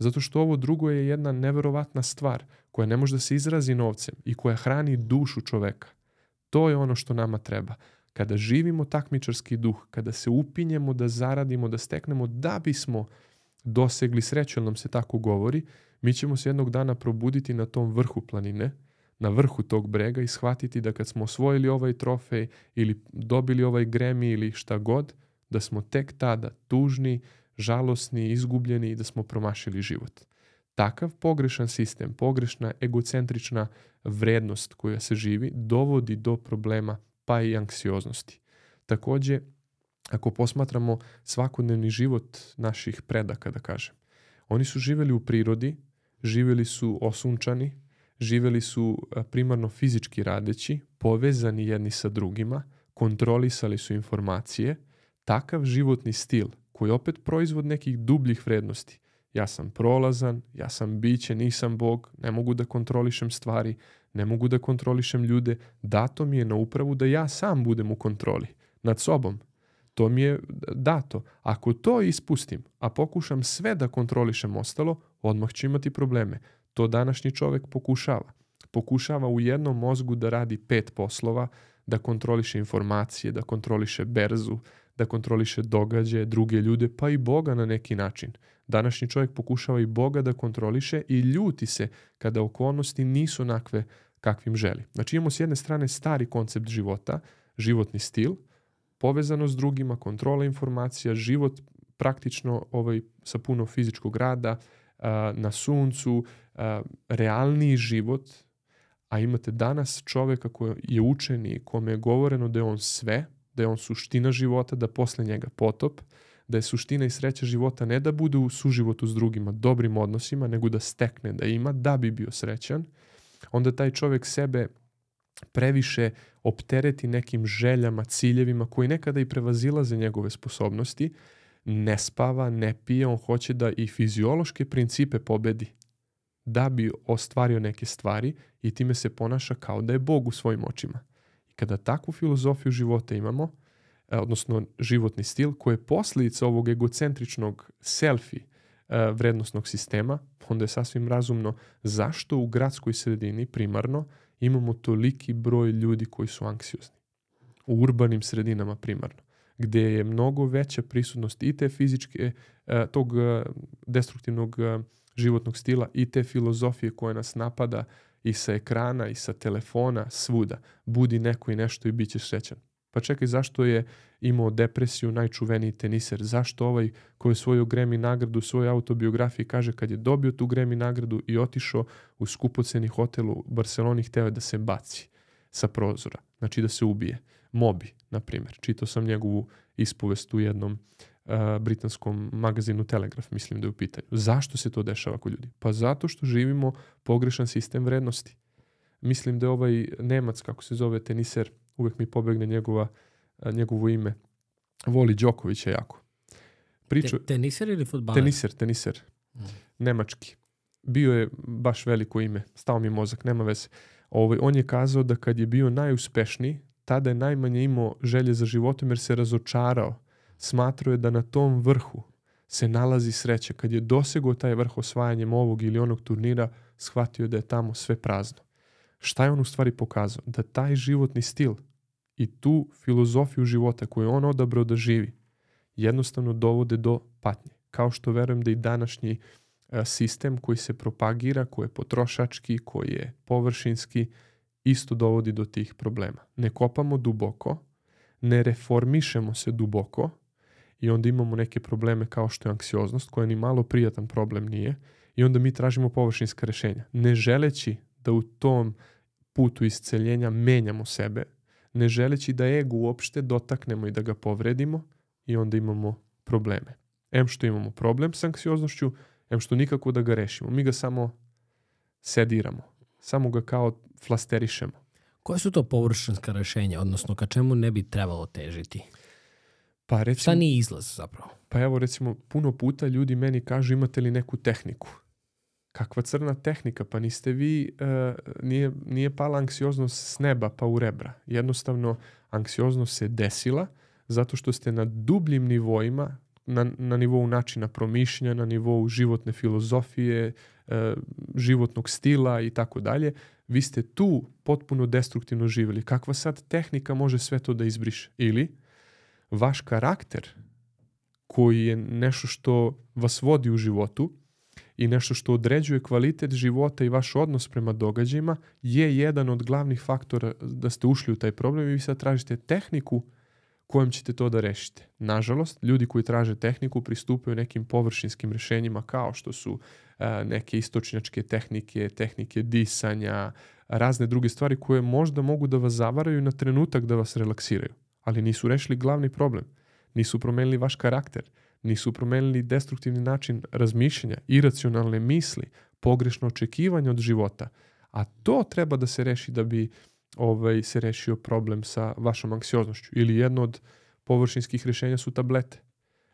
Zato što ovo drugo je jedna neverovatna stvar koja ne može da se izrazi novcem i koja hrani dušu čoveka. To je ono što nama treba. Kada živimo takmičarski duh, kada se upinjemo da zaradimo, da steknemo da bismo dosegli sreću, nam se tako govori, mi ćemo se jednog dana probuditi na tom vrhu planine, na vrhu tog brega i shvatiti da kad smo osvojili ovaj trofej ili dobili ovaj gremi ili šta god, da smo tek tada tužni, žalosni, izgubljeni i da smo promašili život. Takav pogrešan sistem, pogrešna egocentrična vrednost koja se živi dovodi do problema pa i anksioznosti. Takođe, ako posmatramo svakodnevni život naših predaka, da kažem, oni su živeli u prirodi, živeli su osunčani, živeli su primarno fizički radeći, povezani jedni sa drugima, kontrolisali su informacije, takav životni stil koji je opet proizvod nekih dubljih vrednosti, ja sam prolazan, ja sam biće, nisam Bog, ne mogu da kontrolišem stvari, ne mogu da kontrolišem ljude, dato mi je na upravu da ja sam budem u kontroli nad sobom. To mi je dato. Ako to ispustim, a pokušam sve da kontrolišem ostalo, odmah ću imati probleme. To današnji čovek pokušava. Pokušava u jednom mozgu da radi pet poslova, da kontroliše informacije, da kontroliše berzu, da kontroliše događaje, druge ljude, pa i Boga na neki način. Današnji čovjek pokušava i Boga da kontroliše i ljuti se kada okolnosti nisu onakve kakvim želi. Znači imamo s jedne strane stari koncept života, životni stil, povezano s drugima, kontrola informacija, život praktično ovaj, sa puno fizičkog rada, na suncu, realniji život, a imate danas čoveka koji je učeni, kome je govoreno da je on sve, da je on suština života, da posle njega potop, da je suština i sreća života ne da bude u suživotu s drugima, dobrim odnosima, nego da stekne, da ima, da bi bio srećan, onda taj čovek sebe previše optereti nekim željama, ciljevima koji nekada i prevazilaze njegove sposobnosti, ne spava, ne pije, on hoće da i fiziološke principe pobedi da bi ostvario neke stvari i time se ponaša kao da je Bog u svojim očima. I kada takvu filozofiju života imamo, odnosno životni stil koji je posljedica ovog egocentričnog selfie e, vrednostnog sistema, onda je sasvim razumno zašto u gradskoj sredini primarno imamo toliki broj ljudi koji su anksiozni. U urbanim sredinama primarno gdje je mnogo veća prisutnost i te fizičke, e, tog destruktivnog životnog stila i te filozofije koje nas napada i sa ekrana i sa telefona, svuda. Budi neko i nešto i bit ćeš srećan. Pa čekaj, zašto je imao depresiju najčuveniji teniser? Zašto ovaj koji je svoju Grammy nagradu u svojoj autobiografiji kaže kad je dobio tu Grammy nagradu i otišao u skupoceni hotel u Barceloni hteo da se baci sa prozora, znači da se ubije. Mobi, na primjer. Čitao sam njegovu ispovest u jednom britanskom magazinu Telegraf, mislim da je u pitanju. Zašto se to dešava kod ljudi? Pa zato što živimo pogrešan sistem vrednosti. Mislim da je ovaj Nemac, kako se zove teniser, uvek mi pobegne njegova, njegovo ime, voli Đokovića jako. Priču, Te, teniser ili futbaler? Teniser, teniser. Mm. Nemački. Bio je baš veliko ime. Stao mi mozak, nema veze. Ovaj, on je kazao da kad je bio najuspešniji, tada je najmanje imao želje za životom jer se razočarao smatrao je da na tom vrhu se nalazi sreća. Kad je dosegao taj vrh osvajanjem ovog ili onog turnira, shvatio da je tamo sve prazno. Šta je on u stvari pokazao? Da taj životni stil i tu filozofiju života koju je on odabrao da živi, jednostavno dovode do patnje. Kao što verujem da i današnji e, sistem koji se propagira, koji je potrošački, koji je površinski, isto dovodi do tih problema. Ne kopamo duboko, ne reformišemo se duboko, i onda imamo neke probleme kao što je anksioznost, koja ni malo prijatan problem nije, i onda mi tražimo površinska rešenja. Ne želeći da u tom putu isceljenja menjamo sebe, ne želeći da ego uopšte dotaknemo i da ga povredimo i onda imamo probleme. Em što imamo problem s anksioznošću, em što nikako da ga rešimo. Mi ga samo sediramo. Samo ga kao flasterišemo. Koje su to površinska rešenja, odnosno ka čemu ne bi trebalo težiti? Pa recimo, Šta nije izlaz zapravo? Pa evo recimo, puno puta ljudi meni kažu imate li neku tehniku? Kakva crna tehnika? Pa niste vi, uh, nije, nije pala anksioznost s neba pa u rebra. Jednostavno, anksioznost se desila zato što ste na dubljim nivoima, na, na nivou načina promišljanja, na nivou životne filozofije, uh, životnog stila i tako dalje, vi ste tu potpuno destruktivno živjeli. Kakva sad tehnika može sve to da izbriše? Ili vaš karakter koji je nešto što vas vodi u životu i nešto što određuje kvalitet života i vaš odnos prema događajima je jedan od glavnih faktora da ste ušli u taj problem i vi sad tražite tehniku kojom ćete to da rešite. Nažalost, ljudi koji traže tehniku pristupaju nekim površinskim rešenjima kao što su a, neke istočnjačke tehnike, tehnike disanja, razne druge stvari koje možda mogu da vas zavaraju na trenutak da vas relaksiraju ali nisu rešili glavni problem. Nisu promenili vaš karakter, nisu promenili destruktivni način razmišljanja, iracionalne misli, pogrešno očekivanje od života. A to treba da se reši da bi ovaj, se rešio problem sa vašom anksioznošću. Ili jedno od površinskih rešenja su tablete.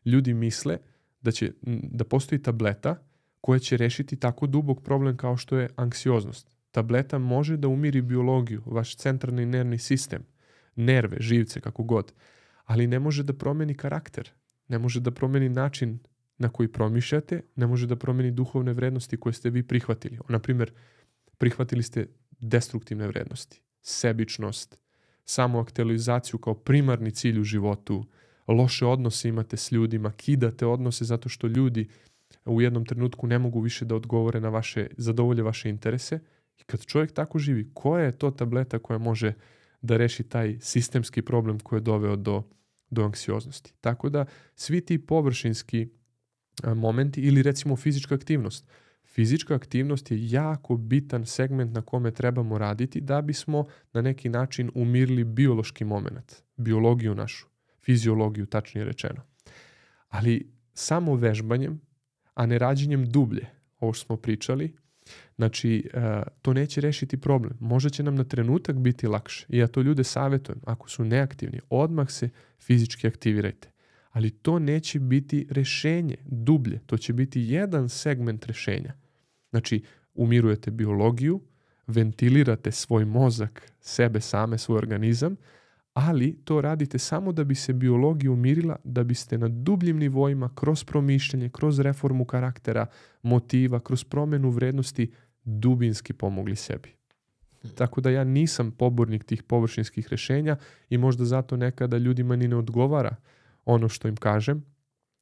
Ljudi misle da, će, da postoji tableta koja će rešiti tako dubog problem kao što je anksioznost. Tableta može da umiri biologiju, vaš centralni nervni sistem, nerve, živce, kako god, ali ne može da promeni karakter, ne može da promeni način na koji promišljate, ne može da promeni duhovne vrednosti koje ste vi prihvatili. Naprimjer, prihvatili ste destruktivne vrednosti, sebičnost, samoaktualizaciju kao primarni cilj u životu, loše odnose imate s ljudima, kidate odnose zato što ljudi u jednom trenutku ne mogu više da odgovore na vaše, zadovolje vaše interese. I kad čovjek tako živi, koja je to tableta koja može da reši taj sistemski problem koji je doveo do, do anksioznosti? Tako da svi ti površinski momenti ili recimo fizička aktivnost. Fizička aktivnost je jako bitan segment na kome trebamo raditi da bismo na neki način umirili biološki moment, biologiju našu, fiziologiju tačnije rečeno. Ali samo vežbanjem, a ne rađenjem dublje, ovo što smo pričali, znači to neće rešiti problem. Možda će nam na trenutak biti lakše i ja to ljude savjetujem. Ako su neaktivni, odmah se fizički aktivirajte ali to neće biti rešenje dublje, to će biti jedan segment rešenja. Znači, umirujete biologiju, ventilirate svoj mozak, sebe same, svoj organizam, ali to radite samo da bi se biologija umirila, da biste na dubljim nivoima, kroz promišljanje, kroz reformu karaktera, motiva, kroz promenu vrednosti, dubinski pomogli sebi. Tako da ja nisam pobornik tih površinskih rešenja i možda zato nekada ljudima ni ne odgovara ono što im kažem.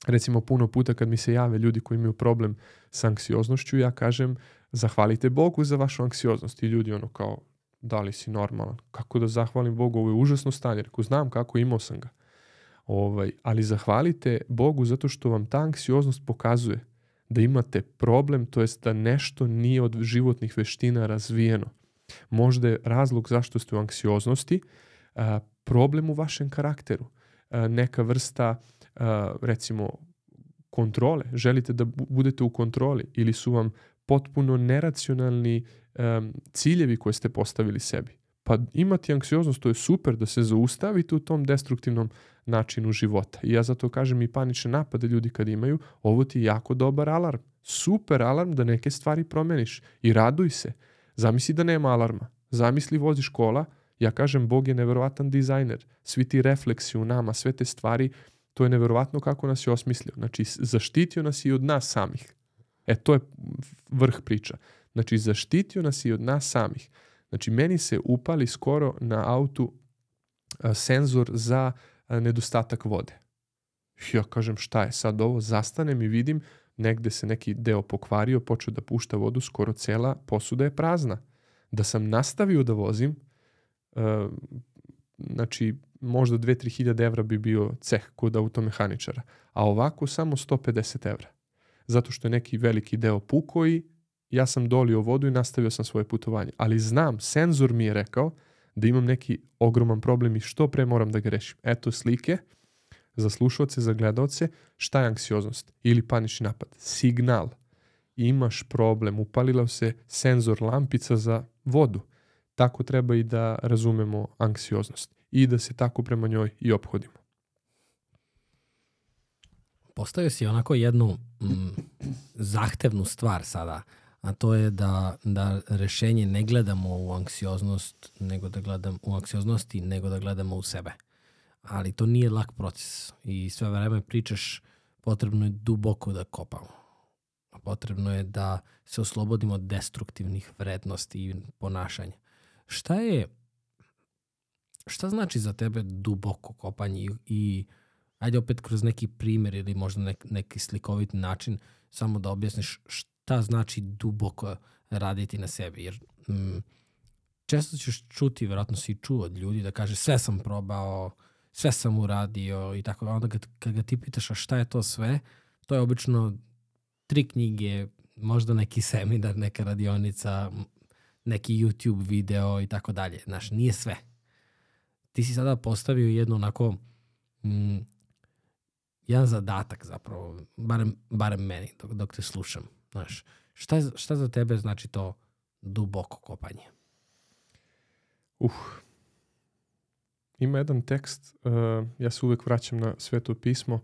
Recimo puno puta kad mi se jave ljudi koji imaju problem s anksioznošću, ja kažem zahvalite Bogu za vašu anksioznost. I ljudi ono kao, da li si normalan? Kako da zahvalim Bogu? Ovo je užasno stanje. Rekao, znam kako, imao sam ga. Ovaj, ali zahvalite Bogu zato što vam ta anksioznost pokazuje da imate problem, to jest da nešto nije od životnih veština razvijeno. Možda je razlog zašto ste u anksioznosti problem u vašem karakteru neka vrsta recimo kontrole, želite da budete u kontroli ili su vam potpuno neracionalni ciljevi koje ste postavili sebi. Pa imati anksioznost, to je super da se zaustavite u tom destruktivnom načinu života. I ja zato kažem i panične napade ljudi kad imaju, ovo ti je jako dobar alarm. Super alarm da neke stvari promeniš i raduj se. Zamisli da nema alarma. Zamisli voziš kola, Ja kažem, Bog je neverovatan dizajner. Svi ti refleksi u nama, sve te stvari, to je neverovatno kako nas je osmislio. Znači, zaštitio nas i od nas samih. E, to je vrh priča. Znači, zaštitio nas i od nas samih. Znači, meni se upali skoro na autu a, senzor za a, nedostatak vode. Ja kažem, šta je sad ovo? Zastanem i vidim, negde se neki deo pokvario, počeo da pušta vodu, skoro cela posuda je prazna. Da sam nastavio da vozim, Uh, znači možda 2-3 hiljade evra bi bio ceh kod automehaničara, a ovako samo 150 evra. Zato što je neki veliki deo puko i ja sam dolio vodu i nastavio sam svoje putovanje. Ali znam, senzor mi je rekao da imam neki ogroman problem i što pre moram da ga rešim. Eto slike za slušalce, za gledalce, šta je anksioznost ili panični napad? Signal. Imaš problem, upalila se senzor lampica za vodu tako treba i da razumemo anksioznost i da se tako prema njoj i ophodimo. Postavio si onako jednu mm, zahtevnu stvar sada, a to je da, da rešenje ne gledamo u anksioznost, nego da gledamo u anksioznosti, nego da gledamo u sebe. Ali to nije lak proces i sve vreme pričaš potrebno je duboko da kopamo. Potrebno je da se oslobodimo od destruktivnih vrednosti i ponašanja. Šta je, šta znači za tebe duboko kopanje i, i ajde opet kroz neki primer ili možda nek, neki slikovit način samo da objasniš šta znači duboko raditi na sebi. Jer mm, često ćeš čuti, verovatno si čuo od ljudi da kaže sve sam probao, sve sam uradio i tako. Onda kad, kad ga ti pitaš a šta je to sve, to je obično tri knjige, možda neki seminar, neka radionica, neki YouTube video i tako dalje. Znaš, nije sve. Ti si sada postavio jedno onako mm, jedan zadatak zapravo, barem, barem meni dok, dok te slušam. Znaš, šta, šta za tebe znači to duboko kopanje? Uh, ima jedan tekst, uh, ja se uvek vraćam na sveto pismo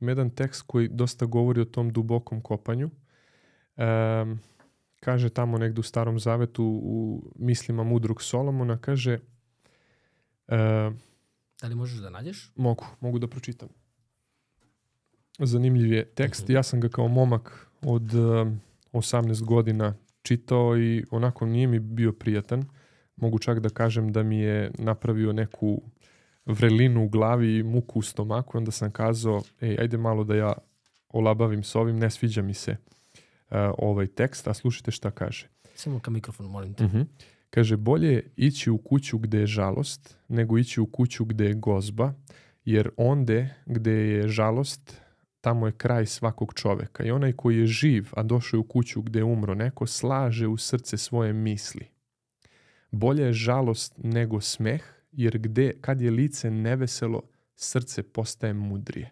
ima jedan tekst koji dosta govori o tom dubokom kopanju. Um, kaže tamo negdje u starom zavetu u mislima mudrog Solomona, kaže uh, Da li možeš da nađeš? mogu, mogu da pročitam. Zanimljiv je tekst. Mhm. Ja sam ga kao momak od um, 18 godina čitao i onako nije mi bio prijatan. Mogu čak da kažem da mi je napravio neku vrelinu u glavi i muku u stomaku. Onda sam kazao, ej, ajde malo da ja olabavim s ovim, ne sviđa mi se uh, ovaj tekst, a slušajte šta kaže. Samo ka mikrofonu, molim te. Mhm. Kaže, bolje je ići u kuću gde je žalost, nego ići u kuću gde je gozba, jer onde gde je žalost, tamo je kraj svakog čoveka. I onaj koji je živ, a došao je u kuću gde je umro neko, slaže u srce svoje misli. Bolje je žalost nego smeh, jer gde, kad je lice neveselo, srce postaje mudrije.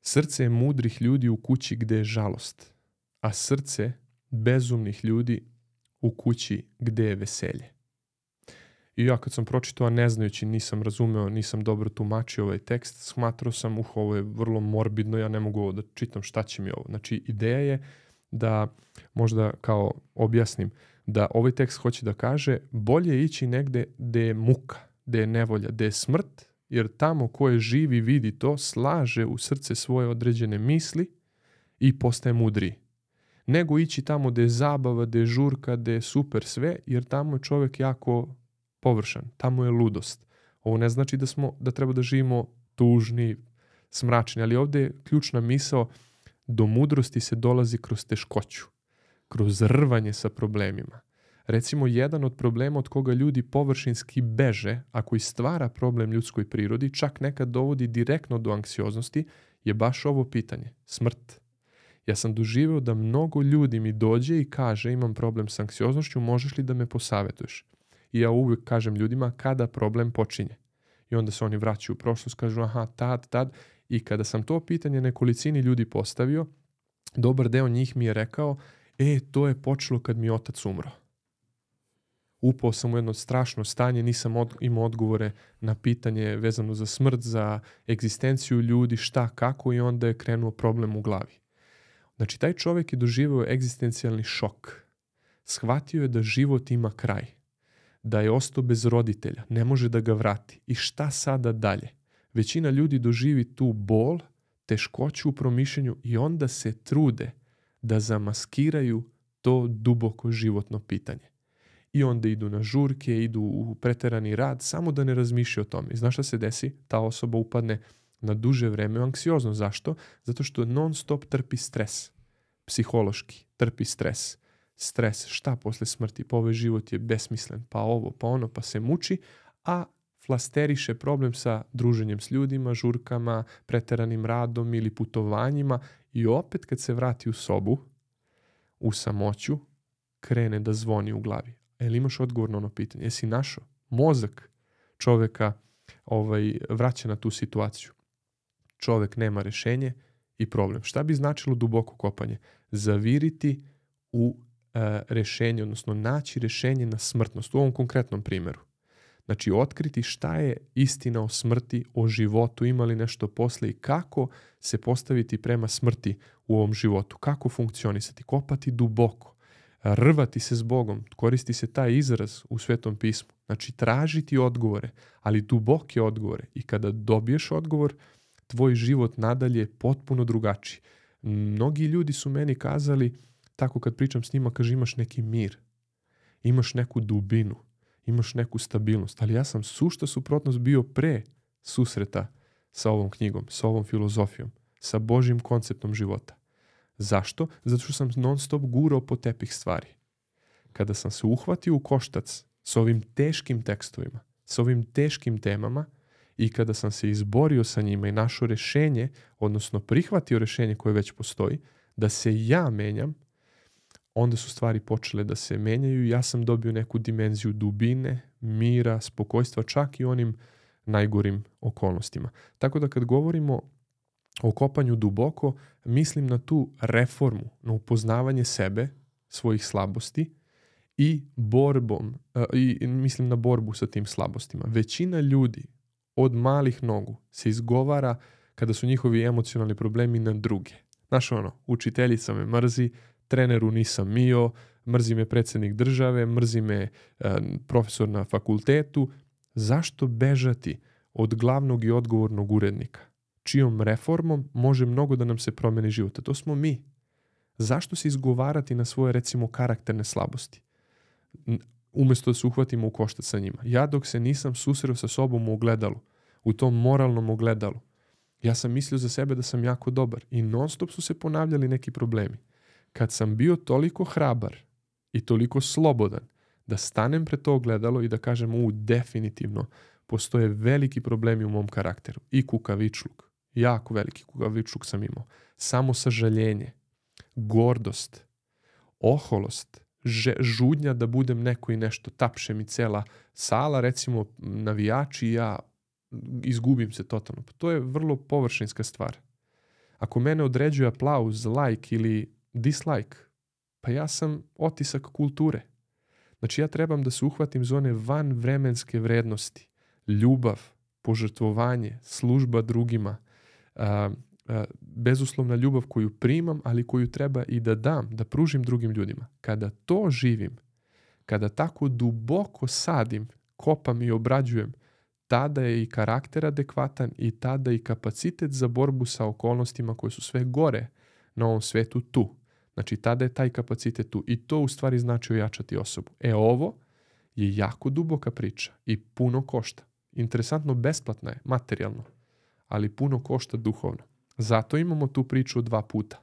Srce je mudrih ljudi u kući gde je žalost, a srce bezumnih ljudi u kući gde je veselje. I ja kad sam pročitao, a ne znajući, nisam razumeo, nisam dobro tumačio ovaj tekst, smatrao sam, uh, ovo je vrlo morbidno, ja ne mogu ovo da čitam šta će mi ovo. Znači, ideja je da, možda kao objasnim, da ovaj tekst hoće da kaže bolje je ići negde gde je muka, gde je nevolja, gde je smrt, jer tamo ko je živ i vidi to, slaže u srce svoje određene misli i postaje mudriji nego ići tamo gde je zabava, gde je žurka, gde je super sve, jer tamo je čovjek jako površan, tamo je ludost. Ovo ne znači da smo da treba da živimo tužni, smračni, ali ovdje je ključna misao do mudrosti se dolazi kroz teškoću, kroz rvanje sa problemima. Recimo, jedan od problema od koga ljudi površinski beže, a koji stvara problem ljudskoj prirodi, čak nekad dovodi direktno do anksioznosti, je baš ovo pitanje, smrt. Ja sam doživeo da mnogo ljudi mi dođe i kaže imam problem s anksioznošću, možeš li da me posavetuješ? I ja uvijek kažem ljudima kada problem počinje. I onda se oni vraćaju u prošlost, kažu aha, tad, tad. I kada sam to pitanje nekolicini ljudi postavio, dobar deo njih mi je rekao, e, to je počelo kad mi je otac umro. Upao sam u jedno strašno stanje, nisam od, imao odgovore na pitanje vezano za smrt, za egzistenciju ljudi, šta, kako i onda je krenuo problem u glavi. Znači, taj čovjek je doživio egzistencijalni šok. Shvatio je da život ima kraj. Da je ostao bez roditelja. Ne može da ga vrati. I šta sada dalje? Većina ljudi doživi tu bol, teškoću u promišljenju i onda se trude da zamaskiraju to duboko životno pitanje. I onda idu na žurke, idu u preterani rad, samo da ne razmišljaju o tome. I znaš šta se desi? Ta osoba upadne na duže vreme u anksioznost. Zašto? Zato što non stop trpi stres. Psihološki trpi stres. Stres, šta posle smrti? Pa ovaj život je besmislen, pa ovo, pa ono, pa se muči, a flasteriše problem sa druženjem s ljudima, žurkama, preteranim radom ili putovanjima i opet kad se vrati u sobu, u samoću, krene da zvoni u glavi. Jel imaš odgovor na ono pitanje? Jesi našao? Mozak čoveka ovaj, vraća na tu situaciju čovek nema rešenje i problem. Šta bi značilo duboko kopanje? Zaviriti u e, rešenje, odnosno naći rešenje na smrtnost u ovom konkretnom primjeru. Znači, otkriti šta je istina o smrti, o životu, ima li nešto posle i kako se postaviti prema smrti u ovom životu, kako funkcionisati, kopati duboko, rvati se s Bogom, koristi se taj izraz u Svetom pismu. Znači, tražiti odgovore, ali duboke odgovore. I kada dobiješ odgovor, tvoj život nadalje je potpuno drugačiji. Mnogi ljudi su meni kazali, tako kad pričam s njima, kaže imaš neki mir, imaš neku dubinu, imaš neku stabilnost, ali ja sam sušta suprotnost bio pre susreta sa ovom knjigom, sa ovom filozofijom, sa Božim konceptom života. Zašto? Zato što sam non stop gurao po tepih stvari. Kada sam se uhvatio u koštac s ovim teškim tekstovima, s ovim teškim temama, i kada sam se izborio sa njima i našao rešenje, odnosno prihvatio rešenje koje već postoji, da se ja menjam, onda su stvari počele da se menjaju ja sam dobio neku dimenziju dubine, mira, spokojstva, čak i onim najgorim okolnostima. Tako da kad govorimo o kopanju duboko, mislim na tu reformu, na upoznavanje sebe, svojih slabosti i borbom, i mislim na borbu sa tim slabostima. Većina ljudi od malih nogu se izgovara kada su njihovi emocionalni problemi na druge. Znaš ono, učiteljica me mrzi, treneru nisam mio, mrzi me predsednik države, mrzi me e, profesor na fakultetu. Zašto bežati od glavnog i odgovornog urednika? Čijom reformom može mnogo da nam se promeni život? A to smo mi. Zašto se izgovarati na svoje, recimo, karakterne slabosti? Umesto da se uhvatimo u koštac sa njima. Ja dok se nisam susreo sa sobom u ogledalu, u tom moralnom ogledalu, ja sam mislio za sebe da sam jako dobar i non stop su se ponavljali neki problemi. Kad sam bio toliko hrabar i toliko slobodan da stanem pred to ogledalo i da kažem u definitivno postoje veliki problemi u mom karakteru i kukavičluk, jako veliki kukavičluk sam imao, samo sažaljenje, gordost, oholost, žudnja da budem neko i nešto, tapše mi cela sala, recimo navijači i ja izgubim se totalno. Pa to je vrlo površinska stvar. Ako mene određuje aplauz, like ili dislike, pa ja sam otisak kulture. Znači ja trebam da se uhvatim zone van vremenske vrednosti. Ljubav, požrtvovanje, služba drugima, a, a, bezuslovna ljubav koju primam, ali koju treba i da dam, da pružim drugim ljudima. Kada to živim, kada tako duboko sadim, kopam i obrađujem, tada je i karakter adekvatan i tada i kapacitet za borbu sa okolnostima koje su sve gore na ovom svetu tu. Znači, tada je taj kapacitet tu i to u stvari znači ojačati osobu. E, ovo je jako duboka priča i puno košta. Interesantno, besplatna je, materijalno, ali puno košta duhovno. Zato imamo tu priču dva puta.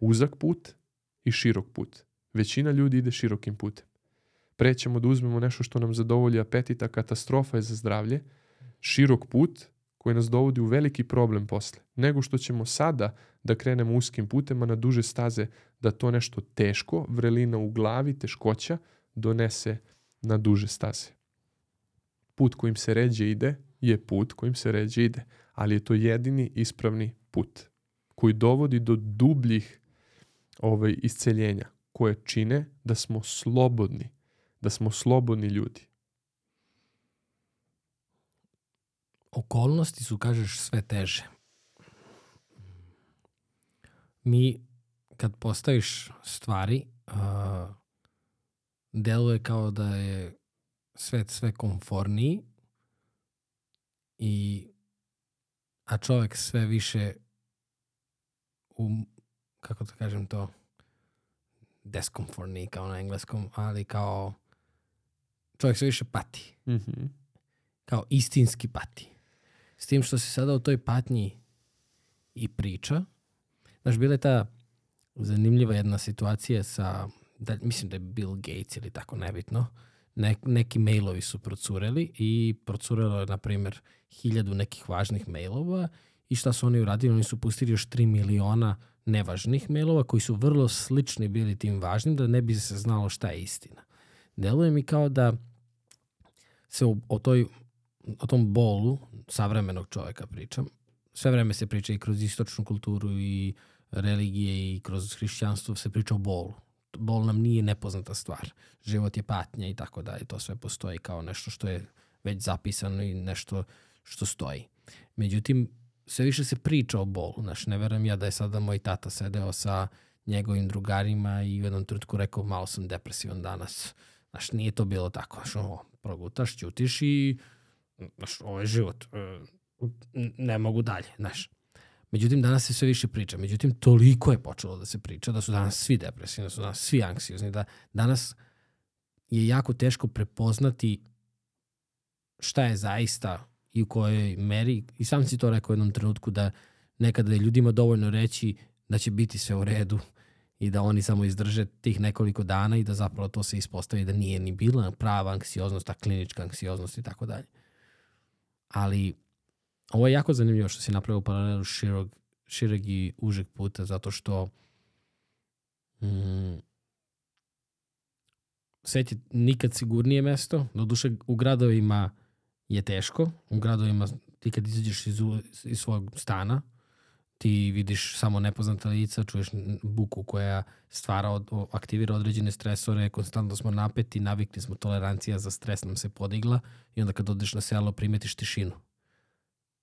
Uzak put i širok put. Većina ljudi ide širokim putem. Prećemo da uzmemo nešto što nam zadovolji apetita, katastrofa je za zdravlje, širok put koji nas dovodi u veliki problem posle, nego što ćemo sada da krenemo uskim putema na duže staze, da to nešto teško, vrelina u glavi, teškoća, donese na duže staze. Put kojim se ređe ide je put kojim se ređe ide, ali je to jedini ispravni put koji dovodi do dubljih ovaj, isceljenja koje čine da smo slobodni, da smo slobodni ljudi. Okolnosti su, kažeš, sve teže. Mi, kad postaviš stvari, uh, deluje kao da je svet sve komforniji i a čovek sve više u, kako da kažem to, deskomfortniji kao na engleskom, ali kao čovjek sve više pati. Mm -hmm. Kao istinski pati. S tim što se sada u toj patnji i priča. Znaš, bila je ta zanimljiva jedna situacija sa, da, mislim da je Bill Gates ili tako nebitno, ne, neki mailovi su procureli i procurelo je, na primjer, hiljadu nekih važnih mailova i šta su oni uradili? Oni su pustili još 3 miliona nevažnih mailova koji su vrlo slični bili tim važnim da ne bi se znalo šta je istina. Deluje mi kao da se o, o, toj, o tom bolu savremenog čoveka pričam. Sve vreme se priča i kroz istočnu kulturu i religije i kroz hrišćanstvo se priča o bolu. Bol nam nije nepoznata stvar. Život je patnja i tako dalje. To sve postoji kao nešto što je već zapisano i nešto što stoji. Međutim, sve više se priča o bolu. Znaš, ne verujem ja da je sada moj tata sedeo sa njegovim drugarima i u jednom trenutku rekao malo sam depresivan danas. Znaš, nije to bilo tako. Znaš, ovo, progutaš, ćutiš i znaš, ovo je život. E, ne mogu dalje, znaš. Međutim, danas se sve više priča. Međutim, toliko je počelo da se priča da su danas svi depresivni, da su danas svi anksiozni, da danas je jako teško prepoznati šta je zaista i u kojoj meri, i sam si to rekao u jednom trenutku, da nekada je ljudima dovoljno reći da će biti sve u redu i da oni samo izdrže tih nekoliko dana i da zapravo to se ispostavi da nije ni bila prava anksioznost, ta klinička anksioznost i tako dalje. Ali ovo je jako zanimljivo što si napravio paralelu širog, šireg i užeg puta zato što mm, svet je nikad sigurnije mesto, doduše u gradovima je teško. U gradovima ti kad izađeš iz, iz svog stana, ti vidiš samo nepoznata lica, čuješ buku koja stvara, od, aktivira određene stresore, konstantno smo napeti, navikli smo, tolerancija za stres nam se podigla i onda kad odeš na selo primetiš tišinu.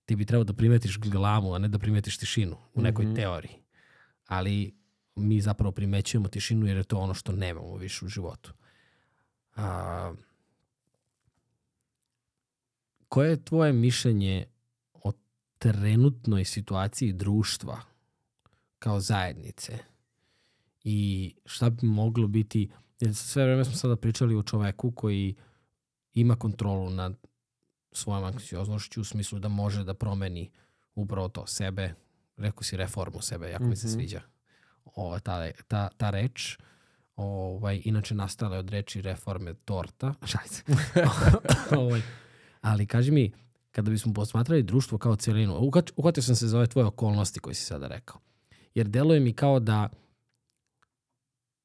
Ti bi trebao da primetiš glamu, a ne da primetiš tišinu u nekoj Mhm. teoriji. Ali mi zapravo primećujemo tišinu jer je to ono što nemamo više u životu. A, koje je tvoje mišljenje o trenutnoj situaciji društva kao zajednice i šta bi moglo biti, jer sve vreme smo sada pričali o čoveku koji ima kontrolu nad svojom anksioznošću u smislu da može da promeni upravo to sebe, rekao si reformu sebe, jako mi se Mhm. sviđa ova, ta, ta, ta reč. Ovaj, inače nastala je od reči reforme torta. Se. ovaj, ali kaži mi, kada bismo posmatrali društvo kao cijelinu, ukat- uhvatio sam se za ove tvoje okolnosti koje si sada rekao. Jer deluje mi kao da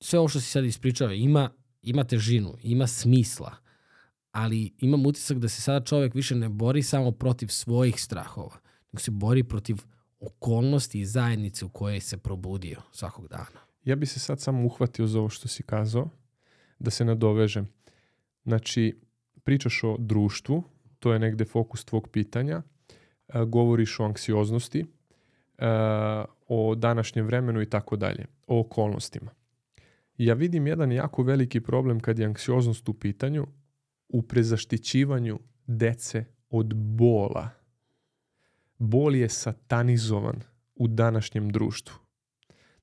sve ovo što si sad ispričao ima, ima težinu, ima smisla, ali imam utisak da se sada čovek više ne bori samo protiv svojih strahova, nego se bori protiv okolnosti i zajednice u kojoj se probudio svakog dana. Ja bi se sad samo uhvatio za ovo što si kazao, da se nadovežem. Znači, pričaš o društvu, to je negde fokus tvog pitanja, e, govoriš o anksioznosti, e, o današnjem vremenu i tako dalje, o okolnostima. Ja vidim jedan jako veliki problem kad je anksioznost u pitanju u prezaštićivanju dece od bola. Bol je satanizovan u današnjem društvu.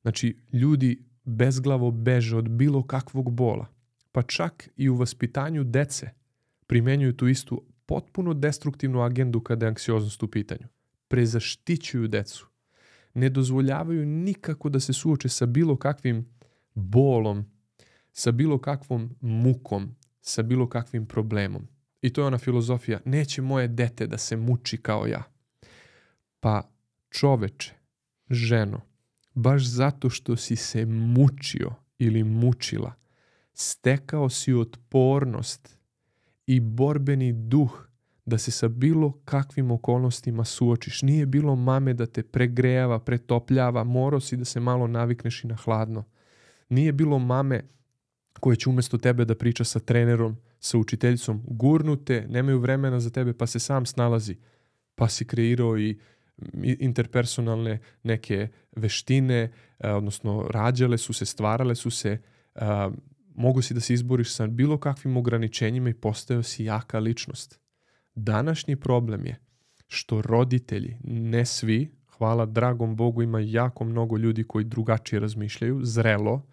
Znači, ljudi bezglavo beže od bilo kakvog bola. Pa čak i u vaspitanju dece primenjuju tu istu potpuno destruktivnu agendu kada je anksioznost u pitanju. Prezaštićuju decu. Ne dozvoljavaju nikako da se suoče sa bilo kakvim bolom, sa bilo kakvom mukom, sa bilo kakvim problemom. I to je ona filozofija, neće moje dete da se muči kao ja. Pa čoveče, ženo, baš zato što si se mučio ili mučila, stekao si otpornost i borbeni duh da se sa bilo kakvim okolnostima suočiš. Nije bilo mame da te pregrejava, pretopljava, morao si da se malo navikneš i na hladno. Nije bilo mame koje će umjesto tebe da priča sa trenerom, sa učiteljicom, gurnute, nemaju vremena za tebe pa se sam snalazi. Pa si kreirao i i- interpersonalne neke veštine, e, odnosno rađale su se, stvarale su se, a, mogu si da se izboriš sa bilo kakvim ograničenjima i postao si jaka ličnost. Današnji problem je što roditelji, ne svi, hvala dragom Bogu, ima jako mnogo ljudi koji drugačije razmišljaju, zrelo,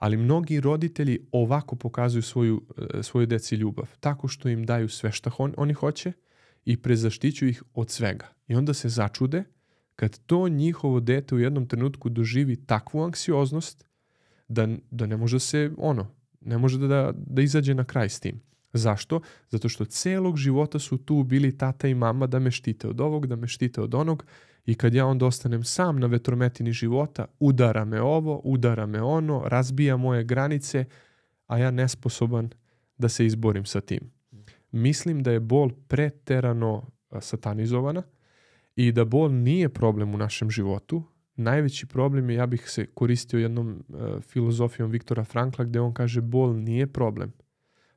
ali mnogi roditelji ovako pokazuju svoju, e, svoju deci ljubav, tako što im daju sve što on, oni hoće i prezaštićuju ih od svega. I onda se začude kad to njihovo dete u jednom trenutku doživi takvu anksioznost da, da ne može se, ono, ne može da, da izađe na kraj s tim. Zašto? Zato što celog života su tu bili tata i mama da me štite od ovog, da me štite od onog i kad ja onda ostanem sam na vetrometini života, udara me ovo, udara me ono, razbija moje granice, a ja nesposoban da se izborim sa tim. Mislim da je bol preterano satanizovana i da bol nije problem u našem životu. Najveći problem je, ja bih se koristio jednom e, filozofijom Viktora Frankla gdje on kaže bol nije problem.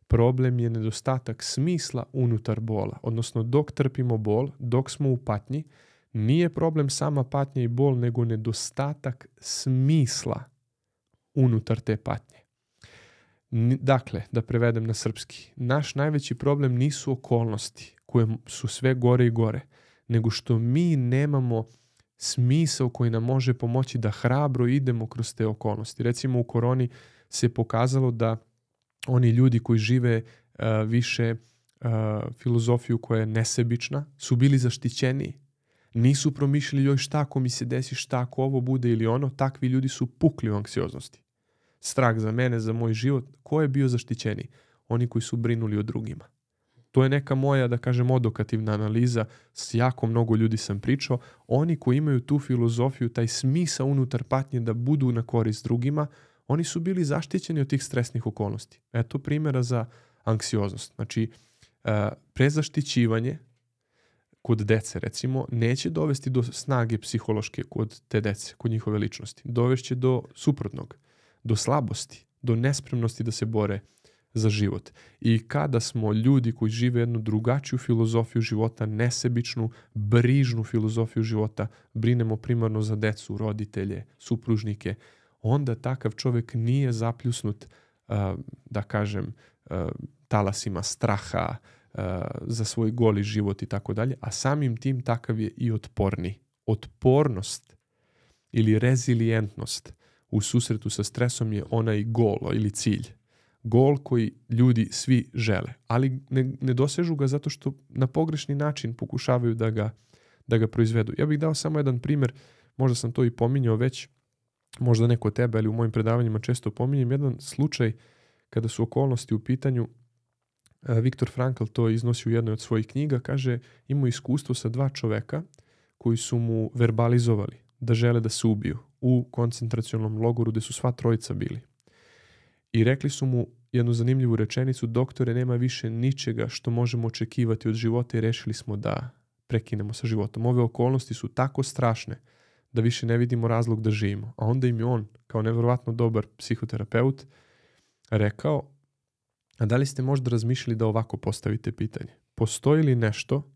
Problem je nedostatak smisla unutar bola. Odnosno dok trpimo bol, dok smo u patnji, nije problem sama patnja i bol, nego nedostatak smisla unutar te patnje. Dakle, da prevedem na srpski, naš najveći problem nisu okolnosti koje su sve gore i gore, nego što mi nemamo smisao koji nam može pomoći da hrabro idemo kroz te okolnosti. Recimo u koroni se pokazalo da oni ljudi koji žive uh, više uh, filozofiju koja je nesebična su bili zaštićeniji. Nisu promišljali joj šta ako mi se desi, šta ako ovo bude ili ono, takvi ljudi su pukli u anksioznosti. Strah za mene, za moj život, ko je bio zaštićeniji? Oni koji su brinuli o drugima. To je neka moja, da kažem, odokativna analiza. S jako mnogo ljudi sam pričao. Oni koji imaju tu filozofiju, taj smisa unutar patnje da budu na korist drugima, oni su bili zaštićeni od tih stresnih okolnosti. Eto primjera za anksioznost. Znači, e, prezaštićivanje kod dece, recimo, neće dovesti do snage psihološke kod te dece, kod njihove ličnosti. Dovešće do suprotnog, do slabosti, do nespremnosti da se bore za život. I kada smo ljudi koji žive jednu drugačiju filozofiju života, nesebičnu, brižnu filozofiju života, brinemo primarno za decu, roditelje, supružnike, onda takav čovjek nije zapljusnut, da kažem, talasima straha, za svoj goli život i tako dalje, a samim tim takav je i otporni. Otpornost ili rezilijentnost u susretu sa stresom je onaj golo ili cilj. Gol koji ljudi svi žele, ali ne, ne dosežu ga zato što na pogrešni način pokušavaju da ga, da ga proizvedu. Ja bih dao samo jedan primjer, možda sam to i pominjao već, možda neko tebe, ali u mojim predavanjima često pominjem, jedan slučaj kada su okolnosti u pitanju, Viktor Frankl to iznosi u jednoj od svojih knjiga, kaže imao iskustvo sa dva čoveka koji su mu verbalizovali da žele da se ubiju u koncentracionom logoru gde su sva trojica bili. I rekli su mu jednu zanimljivu rečenicu, doktore, nema više ničega što možemo očekivati od života i rešili smo da prekinemo sa životom. Ove okolnosti su tako strašne da više ne vidimo razlog da živimo. A onda im je on, kao nevjerovatno dobar psihoterapeut, rekao, a da li ste možda razmišljali da ovako postavite pitanje? Postoji li nešto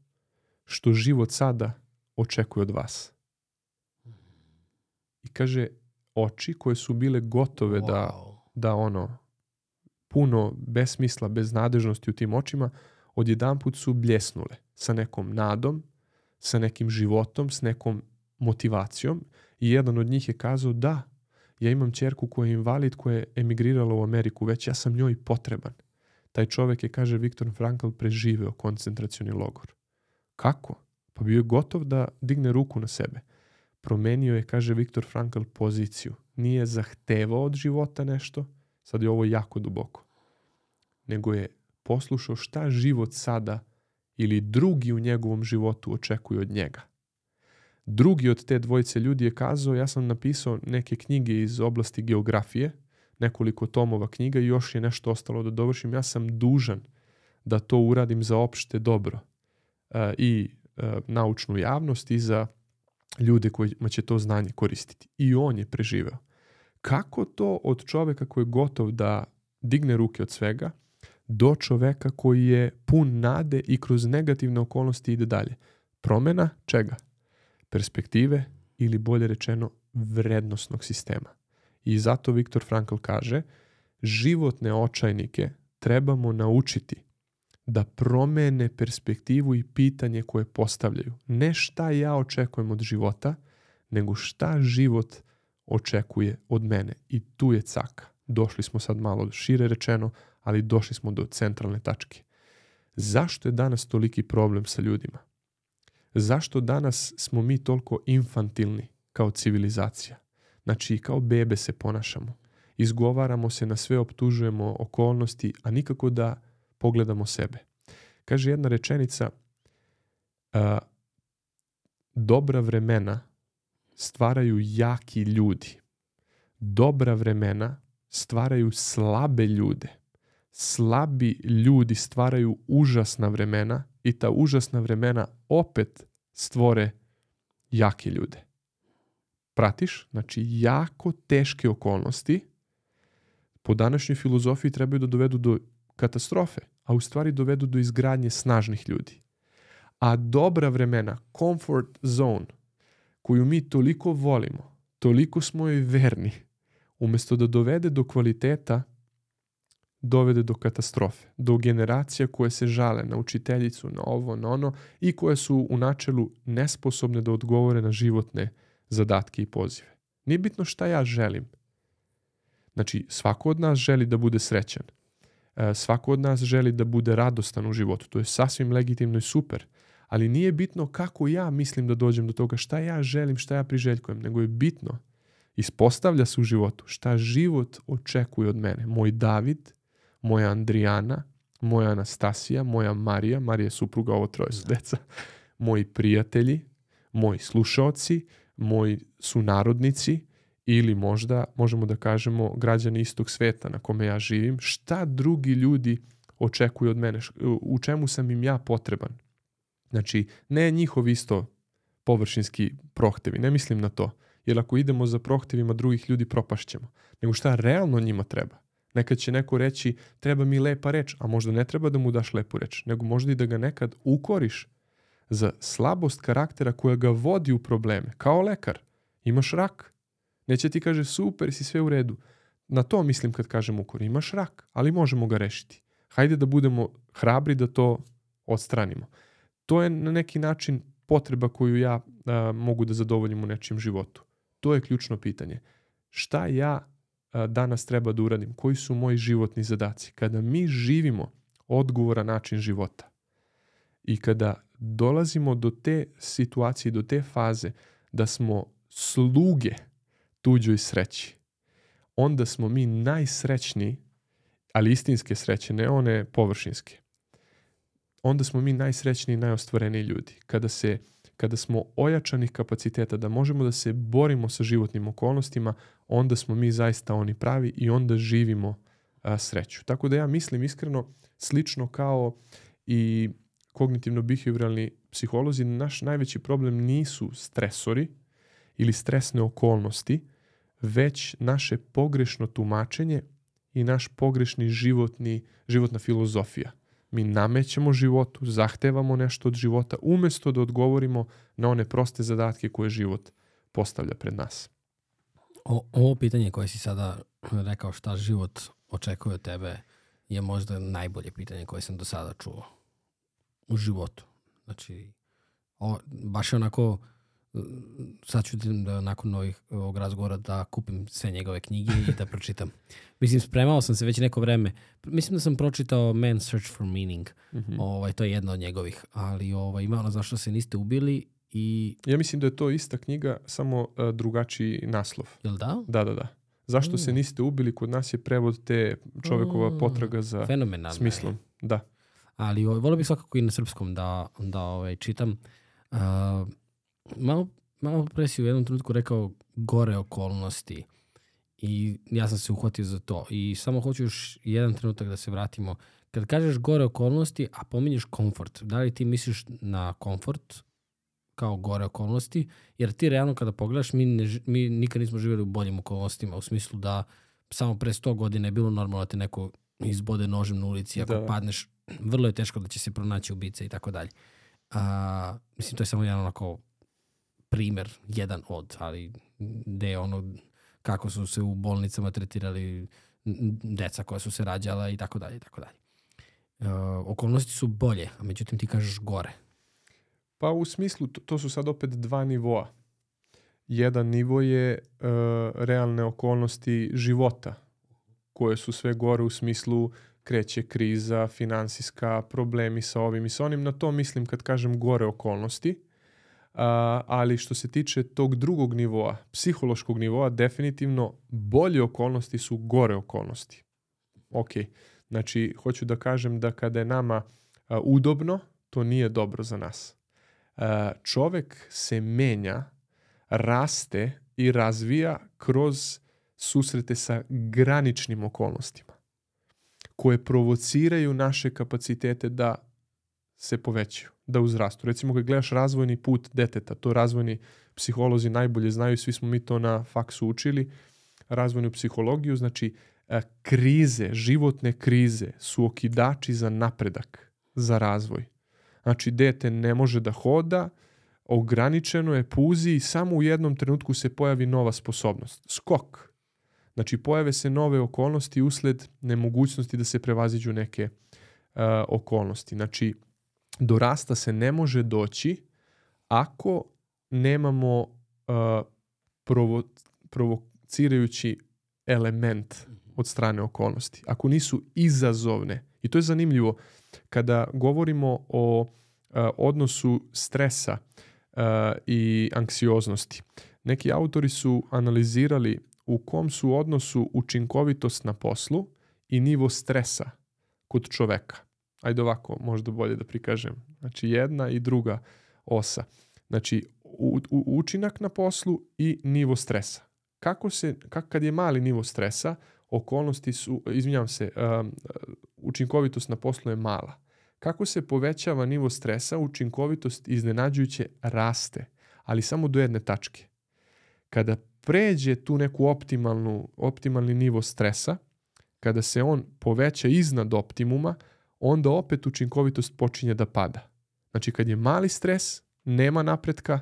što život sada očekuje od vas? I kaže, oči koje su bile gotove wow. da, da ono, puno besmisla, beznadežnosti u tim očima, odjedanput su bljesnule sa nekom nadom, sa nekim životom, s nekom motivacijom i jedan od njih je kazao da, ja imam čerku koja je invalid koja je emigrirala u Ameriku, već ja sam njoj potreban. Taj čovek je, kaže Viktor Frankl, preživeo koncentracioni logor. Kako? Pa bio je gotov da digne ruku na sebe. Promenio je, kaže Viktor Frankl, poziciju. Nije zahtevao od života nešto, sad je ovo jako duboko, nego je poslušao šta život sada ili drugi u njegovom životu očekuju od njega. Drugi od te dvojice ljudi je kazao, ja sam napisao neke knjige iz oblasti geografije, nekoliko tomova knjiga i još je nešto ostalo da dovršim. Ja sam dužan da to uradim za opšte dobro uh, i uh, naučnu javnost i za ljude kojima će to znanje koristiti. I on je preživeo. Kako to od čoveka koji je gotov da digne ruke od svega, do čoveka koji je pun nade i kroz negativne okolnosti ide dalje. Promena čega? Perspektive ili bolje rečeno vrednostnog sistema. I zato Viktor Frankl kaže, životne očajnike trebamo naučiti da promene perspektivu i pitanje koje postavljaju. Ne šta ja očekujem od života, nego šta život očekuje od mene. I tu je caka. Došli smo sad malo šire rečeno, ali došli smo do centralne tačke. Zašto je danas toliki problem sa ljudima? Zašto danas smo mi toliko infantilni kao civilizacija? Znači, kao bebe se ponašamo. Izgovaramo se na sve, optužujemo okolnosti, a nikako da pogledamo sebe. Kaže jedna rečenica, a, dobra vremena stvaraju jaki ljudi. Dobra vremena stvaraju slabe ljude. Slabi ljudi stvaraju užasna vremena i ta užasna vremena opet stvore jake ljude pratiš, znači jako teške okolnosti po današnjoj filozofiji trebaju da dovedu do katastrofe, a u stvari dovedu do izgradnje snažnih ljudi. A dobra vremena, comfort zone, koju mi toliko volimo, toliko smo joj verni, umesto da dovede do kvaliteta, dovede do katastrofe, do generacija koje se žale na učiteljicu, na ovo, na ono i koje su u načelu nesposobne da odgovore na životne zadatke i pozive. Nije bitno šta ja želim. Znači, svako od nas želi da bude srećan. E, svako od nas želi da bude radostan u životu. To je sasvim legitimno i super. Ali nije bitno kako ja mislim da dođem do toga, šta ja želim, šta ja priželjkujem, nego je bitno, ispostavlja se u životu, šta život očekuje od mene. Moj David, moja Andrijana, moja Anastasija, moja Marija, Marija je supruga, ovo troje su deca, moji prijatelji, moji slušaoci, moji sunarodnici ili možda možemo da kažemo građani istog sveta na kome ja živim, šta drugi ljudi očekuju od mene, u čemu sam im ja potreban. Znači, ne njihov isto površinski prohtevi, ne mislim na to, jer ako idemo za prohtevima drugih ljudi propašćemo, nego šta realno njima treba. Nekad će neko reći treba mi lepa reč, a možda ne treba da mu daš lepu reč, nego možda i da ga nekad ukoriš za slabost karaktera koja ga vodi u probleme. Kao lekar, imaš rak. Neće ti kaže super, si sve u redu. Na to mislim kad kažem ukor. Imaš rak, ali možemo ga rešiti. Hajde da budemo hrabri da to odstranimo. To je na neki način potreba koju ja a, mogu da zadovoljim u nečijem životu. To je ključno pitanje. Šta ja a, danas treba da uradim? Koji su moji životni zadaci? Kada mi živimo odgovora način života i kada dolazimo do te situacije, do te faze da smo sluge tuđoj sreći, onda smo mi najsrećniji, ali istinske sreće, ne one površinske. Onda smo mi najsrećniji i najostvoreniji ljudi. Kada se kada smo ojačanih kapaciteta da možemo da se borimo sa životnim okolnostima, onda smo mi zaista oni pravi i onda živimo a, sreću. Tako da ja mislim iskreno slično kao i kognitivno-behavioralni psiholozi, naš najveći problem nisu stresori ili stresne okolnosti, već naše pogrešno tumačenje i naš pogrešni životni, životna filozofija. Mi namećemo životu, zahtevamo nešto od života, umesto da odgovorimo na one proste zadatke koje život postavlja pred nas. O, ovo pitanje koje si sada rekao šta život očekuje od tebe je možda najbolje pitanje koje sam do sada čuo u životu. Znači, o, baš je onako sad ću da nakon ovih, ovog razgovora da kupim sve njegove knjige i da pročitam. Mislim, spremao sam se već neko vreme. Mislim da sam pročitao Man's Search for Meaning. Mm -hmm. ovaj, to je jedna od njegovih. Ali ovaj, ima ono zašto se niste ubili i... Ja mislim da je to ista knjiga, samo uh, drugačiji naslov. Jel da? Da, da, da. Zašto mm. se niste ubili? Kod nas je prevod te čovekova mm. potraga za smislom. Je. Da. Ali ovaj, volio bih svakako i na srpskom da, da ovaj, čitam. Uh, malo, malo pre si u jednom trenutku rekao gore okolnosti i ja sam se uhvatio za to i samo hoću još jedan trenutak da se vratimo. Kad kažeš gore okolnosti, a pominješ komfort, da li ti misliš na komfort kao gore okolnosti, jer ti realno kada pogledaš, mi, ne, mi nikad nismo živjeli u boljim okolnostima, u smislu da samo pre 100 godina je bilo normalno da te neko izbode nožem na ulici, ako da. padneš, vrlo je teško da će se pronaći ubice i tako dalje. A, mislim, to je samo jedan onako primer, jedan od, ali gde je ono kako su se u bolnicama tretirali deca koja su se rađala i tako dalje i tako dalje. E, okolnosti su bolje, a međutim ti kažeš gore. Pa u smislu, to, to su sad opet dva nivoa. Jedan nivo je uh, realne okolnosti života, koje su sve gore u smislu kreće kriza, finansijska, problemi sa ovim i sa onim. Na to mislim kad kažem gore okolnosti ali što se tiče tog drugog nivoa, psihološkog nivoa, definitivno bolje okolnosti su gore okolnosti. Ok, znači hoću da kažem da kada je nama udobno, to nije dobro za nas. Čovek se menja, raste i razvija kroz susrete sa graničnim okolnostima koje provociraju naše kapacitete da se povećaju da uzrastu. Recimo kad gledaš razvojni put deteta, to razvojni psiholozi najbolje znaju, svi smo mi to na faksu učili, razvojnu psihologiju, znači e, krize, životne krize su okidači za napredak, za razvoj. Znači dete ne može da hoda, ograničeno je, puzi i samo u jednom trenutku se pojavi nova sposobnost. Skok. Znači pojave se nove okolnosti usled nemogućnosti da se prevaziđu neke uh, okolnosti. Znači do rasta se ne može doći ako nemamo uh, provo, provocirajući element od strane okolnosti. Ako nisu izazovne. I to je zanimljivo. Kada govorimo o uh, odnosu stresa uh, i anksioznosti, neki autori su analizirali u kom su odnosu učinkovitost na poslu i nivo stresa kod čoveka ajde ovako, možda bolje da prikažem. Znači jedna i druga osa. Znači u, u, učinak na poslu i nivo stresa. Kako se, kak, kad je mali nivo stresa, okolnosti su, izvinjam se, um, učinkovitost na poslu je mala. Kako se povećava nivo stresa, učinkovitost iznenađujuće raste, ali samo do jedne tačke. Kada pređe tu neku optimalnu, optimalni nivo stresa, kada se on poveća iznad optimuma, onda opet učinkovitost počinje da pada. Znači kad je mali stres, nema napretka,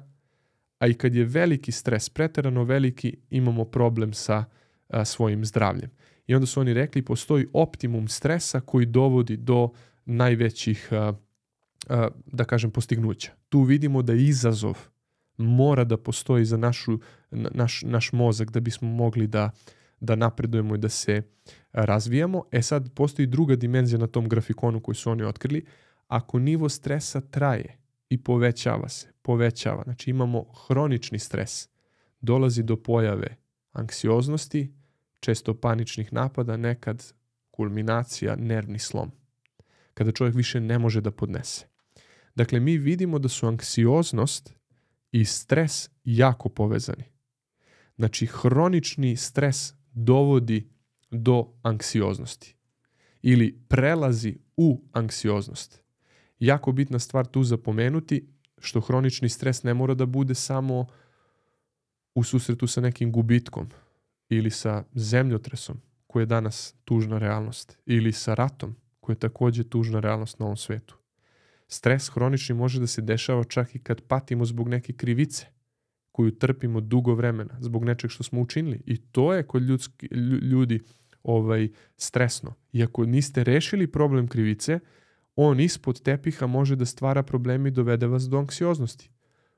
a i kad je veliki stres, preterano veliki, imamo problem sa a, svojim zdravljem. I onda su oni rekli postoji optimum stresa koji dovodi do najvećih, a, a, da kažem, postignuća. Tu vidimo da izazov mora da postoji za našu, naš, naš mozak da bismo mogli da, da napredujemo i da se razvijamo. E sad postoji druga dimenzija na tom grafikonu koji su oni otkrili. Ako nivo stresa traje i povećava se, povećava, znači imamo hronični stres, dolazi do pojave anksioznosti, često paničnih napada, nekad kulminacija, nervni slom. Kada čovjek više ne može da podnese. Dakle, mi vidimo da su anksioznost i stres jako povezani. Znači, hronični stres dovodi do anksioznosti ili prelazi u anksioznost. Jako bitna stvar tu zapomenuti što hronični stres ne mora da bude samo u susretu sa nekim gubitkom ili sa zemljotresom koji je danas tužna realnost ili sa ratom koji je takođe tužna realnost na ovom svetu. Stres hronični može da se dešava čak i kad patimo zbog neke krivice koju trpimo dugo vremena, zbog nečeg što smo učinili. I to je kod ljudski, ljudi ovaj, stresno. I ako niste rešili problem krivice, on ispod tepiha može da stvara probleme i dovede vas do anksioznosti.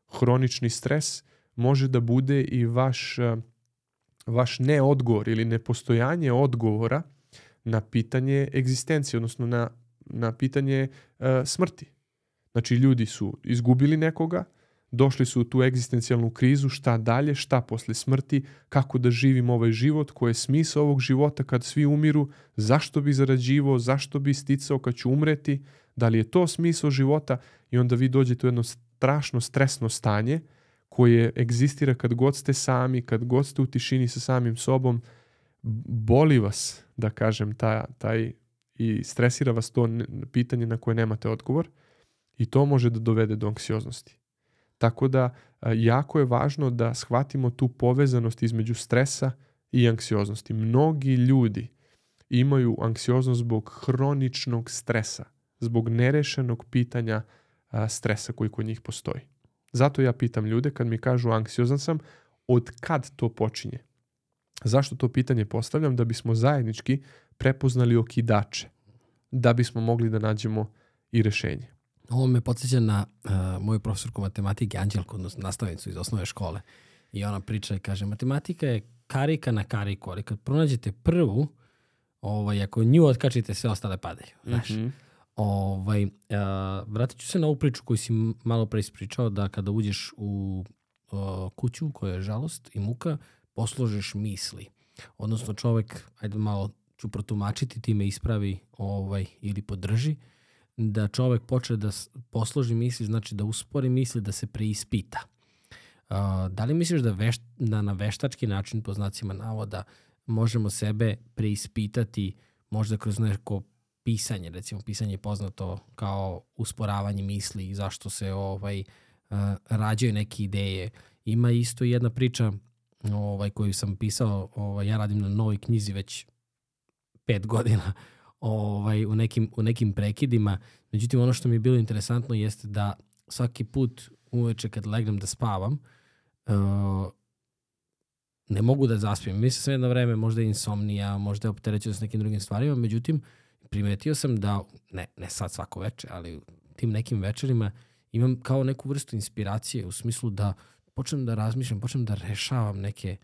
Hronični stres može da bude i vaš, vaš neodgovor ili nepostojanje odgovora na pitanje egzistencije, odnosno na, na pitanje uh, smrti. Znači, ljudi su izgubili nekoga, došli su u tu egzistencijalnu krizu, šta dalje, šta posle smrti, kako da živim ovaj život, koji je smisao ovog života kad svi umiru, zašto bi zarađivo, zašto bi sticao kad ću umreti, da li je to smisao života? I onda vi dođete u jedno strašno stresno stanje koje egzistira kad god ste sami, kad god ste u tišini sa samim sobom, boli vas, da kažem, taj, taj i stresira vas to pitanje na koje nemate odgovor i to može da dovede do anksioznosti. Tako da jako je važno da shvatimo tu povezanost između stresa i anksioznosti. Mnogi ljudi imaju anksioznost zbog hroničnog stresa, zbog nerešenog pitanja stresa koji kod njih postoji. Zato ja pitam ljude kad mi kažu anksiozan sam, od kad to počinje? Zašto to pitanje postavljam? Da bismo zajednički prepoznali okidače, da bismo mogli da nađemo i rešenje. Ovo me podsjeća na uh, moju profesorku matematike, Anđelku, odnosno nastavnicu iz osnove škole. I ona priča i kaže, matematika je karika na kariku, ali kad pronađete prvu, ovaj, ako nju otkačite, sve ostale padaju. Znaš? Mm -hmm. ovaj, uh, vratit ću se na ovu priču koju si malo pre ispričao, da kada uđeš u uh, kuću koja je žalost i muka, posložeš misli. Odnosno čovek, ajde malo ću protumačiti, ti me ispravi ovaj, ili podrži, uh, da čovek počne da posloži misli, znači da uspori misli, da se preispita. Da li misliš da, veš, da na veštački način, po znacima navoda, možemo sebe preispitati možda kroz neko pisanje, recimo pisanje je poznato kao usporavanje misli i zašto se ovaj rađaju neke ideje. Ima isto jedna priča ovaj koju sam pisao, ovaj ja radim na novoj knjizi već pet godina ovaj, u, nekim, u nekim prekidima. Međutim, ono što mi je bilo interesantno jeste da svaki put uveče kad legnem da spavam, uh, ne mogu da zaspijem. Mislim sam jedno vreme možda je insomnija, možda je opterećeno s nekim drugim stvarima, međutim, primetio sam da, ne, ne sad svako veče, ali tim nekim večerima imam kao neku vrstu inspiracije u smislu da počnem da razmišljam, počnem da rešavam neke,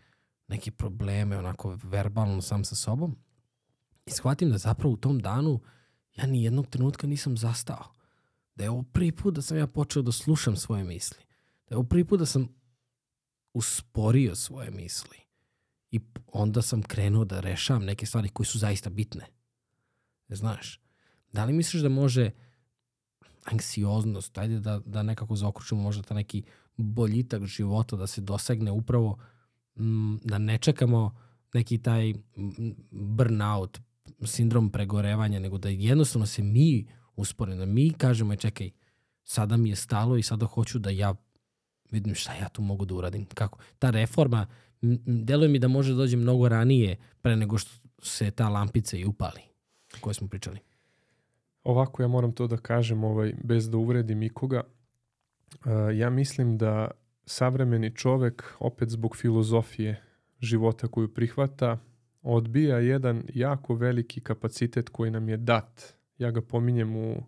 neke probleme onako verbalno sam sa sobom I shvatim da zapravo u tom danu ja ni jednog trenutka nisam zastao. Da je ovo prvi put da sam ja počeo da slušam svoje misli. Da je ovo prvi put da sam usporio svoje misli. I onda sam krenuo da rešavam neke stvari koje su zaista bitne. Znaš, da li misliš da može anksioznost, ajde da, da nekako zaokručimo možda ta neki boljitak života da se dosegne upravo m, da ne čekamo neki taj burnout, sindrom pregorevanja, nego da jednostavno se mi usporimo, da mi kažemo, e, čekaj, sada mi je stalo i sada hoću da ja vidim šta ja tu mogu da uradim. Kako? Ta reforma, deluje mi da može da dođe mnogo ranije pre nego što se ta lampica i upali o kojoj smo pričali? Ovako ja moram to da kažem ovaj, bez da uvredim ikoga. Uh, ja mislim da savremeni čovek, opet zbog filozofije života koju prihvata, odbija jedan jako veliki kapacitet koji nam je dat. Ja ga pominjem u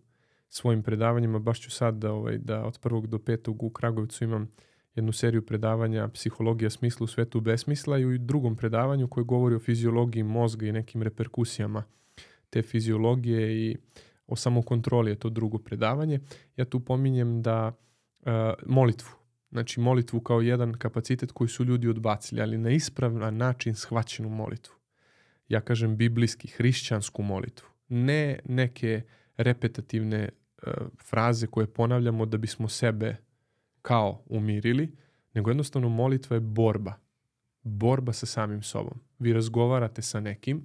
svojim predavanjima, baš ću sad da, ovaj, da od prvog do petog u Kragovicu imam jednu seriju predavanja Psihologija smisla u svetu besmisla i u drugom predavanju koje govori o fiziologiji mozga i nekim reperkusijama te fiziologije i o samokontroli je to drugo predavanje. Ja tu pominjem da uh, molitvu, znači molitvu kao jedan kapacitet koji su ljudi odbacili, ali na ispravan način shvaćenu molitvu. Ja kažem biblijski, hrišćansku molitvu. Ne neke repetativne uh, fraze koje ponavljamo da bismo sebe kao umirili, nego jednostavno molitva je borba. Borba sa samim sobom. Vi razgovarate sa nekim,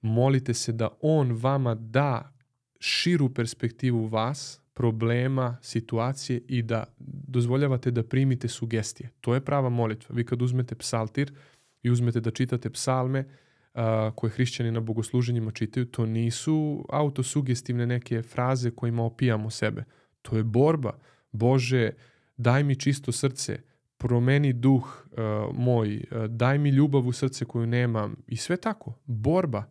molite se da on vama da širu perspektivu vas, problema, situacije i da dozvoljavate da primite sugestije. To je prava molitva. Vi kad uzmete psaltir i uzmete da čitate psalme uh, koje hrišćani na bogosluženjima čitaju, to nisu autosugestivne neke fraze kojima opijamo sebe. To je borba. Bože, daj mi čisto srce, promeni duh uh, moj, uh, daj mi ljubav u srce koju nemam i sve tako. Borba.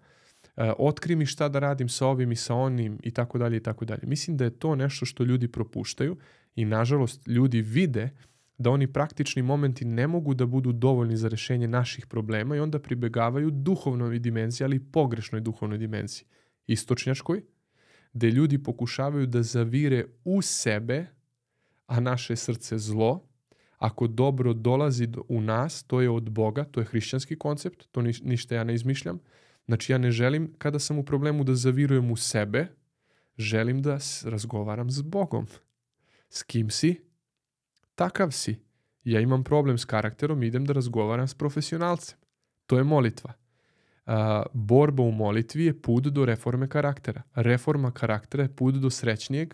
Uh, otkri mi šta da radim sa ovim i sa onim i tako dalje i tako dalje. Mislim da je to nešto što ljudi propuštaju i nažalost ljudi vide da oni praktični momenti ne mogu da budu dovoljni za rešenje naših problema i onda pribegavaju duhovnoj dimenziji, ali pogrešnoj duhovnoj dimenziji. Istočnjačkoj, gde ljudi pokušavaju da zavire u sebe a naše srce zlo, ako dobro dolazi u nas, to je od Boga, to je hrišćanski koncept, to ni, ništa ja ne izmišljam. Znači ja ne želim kada sam u problemu da zavirujem u sebe, želim da razgovaram s Bogom. S kim si? Takav si. Ja imam problem s karakterom, idem da razgovaram s profesionalcem. To je molitva. Uh, borba u molitvi je put do reforme karaktera. Reforma karaktera je put do srećnijeg,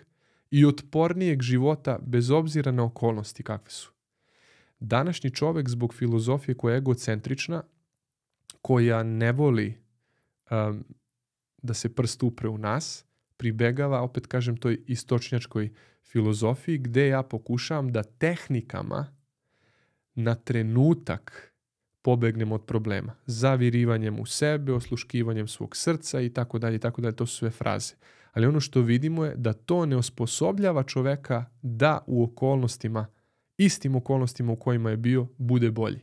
i otpornijeg života bez obzira na okolnosti kakve su. Današnji čovek zbog filozofije koja je egocentrična, koja ne voli um, da se prst upre u nas, pribegava, opet kažem, toj istočnjačkoj filozofiji gde ja pokušavam da tehnikama na trenutak pobegnem od problema. Zavirivanjem u sebe, osluškivanjem svog srca i tako dalje tako dalje. To su sve fraze ali ono što vidimo je da to ne osposobljava čoveka da u okolnostima, istim okolnostima u kojima je bio, bude bolji.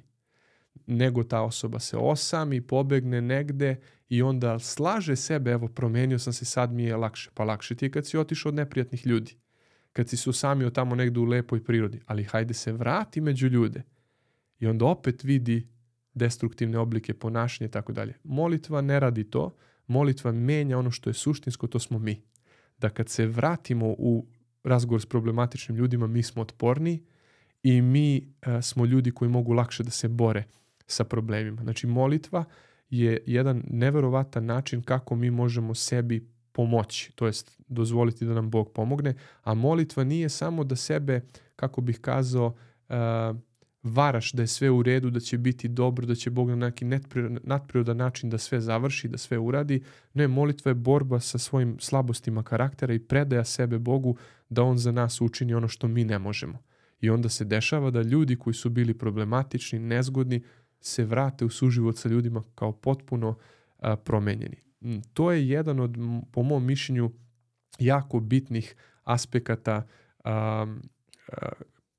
Nego ta osoba se osami, pobegne negde i onda slaže sebe, evo promenio sam se, sad mi je lakše. Pa lakše ti je kad si otišao od neprijatnih ljudi. Kad si se usamio tamo negde u lepoj prirodi. Ali hajde se vrati među ljude. I onda opet vidi destruktivne oblike ponašanja i tako dalje. Molitva ne radi to, molitva menja ono što je suštinsko, to smo mi. Da kad se vratimo u razgovor s problematičnim ljudima, mi smo otporni i mi a, smo ljudi koji mogu lakše da se bore sa problemima. Znači molitva je jedan neverovatan način kako mi možemo sebi pomoći, to jest dozvoliti da nam Bog pomogne, a molitva nije samo da sebe, kako bih kazao, uh, varaš da je sve u redu, da će biti dobro, da će Bog na neki nadprirodan način da sve završi, da sve uradi. Ne, molitva je borba sa svojim slabostima karaktera i predaja sebe Bogu da On za nas učini ono što mi ne možemo. I onda se dešava da ljudi koji su bili problematični, nezgodni, se vrate u suživot sa ljudima kao potpuno a, promenjeni. Mm, to je jedan od, po mom mišljenju, jako bitnih aspekata a, a,